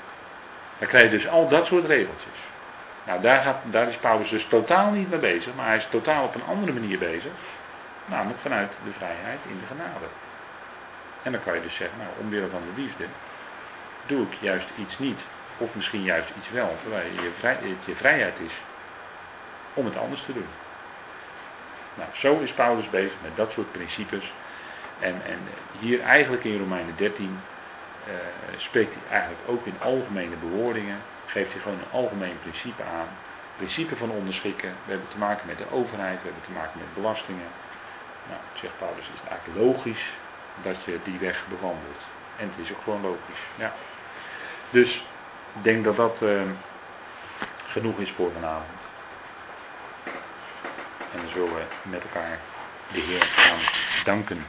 Dan krijg je dus al dat soort regeltjes. Nou, daar, gaat, daar is Paulus dus totaal niet mee bezig, maar hij is totaal op een andere manier bezig. Namelijk vanuit de vrijheid in de genade. En dan kan je dus zeggen, nou, omwille van de liefde, doe ik juist iets niet. Of misschien juist iets wel, terwijl je, je vrijheid is om het anders te doen. Nou, zo is Paulus bezig met dat soort principes. En, en hier eigenlijk in Romeinen 13 uh, spreekt hij eigenlijk ook in algemene bewoordingen geeft hij gewoon een algemeen principe aan. Principe van onderschikken. We hebben te maken met de overheid, we hebben te maken met belastingen. Nou, zegt Paulus, is het eigenlijk logisch dat je die weg bewandelt. En het is ook gewoon logisch. Ja. Dus ik denk dat dat eh, genoeg is voor vanavond. En dan zullen we met elkaar de Heer gaan danken.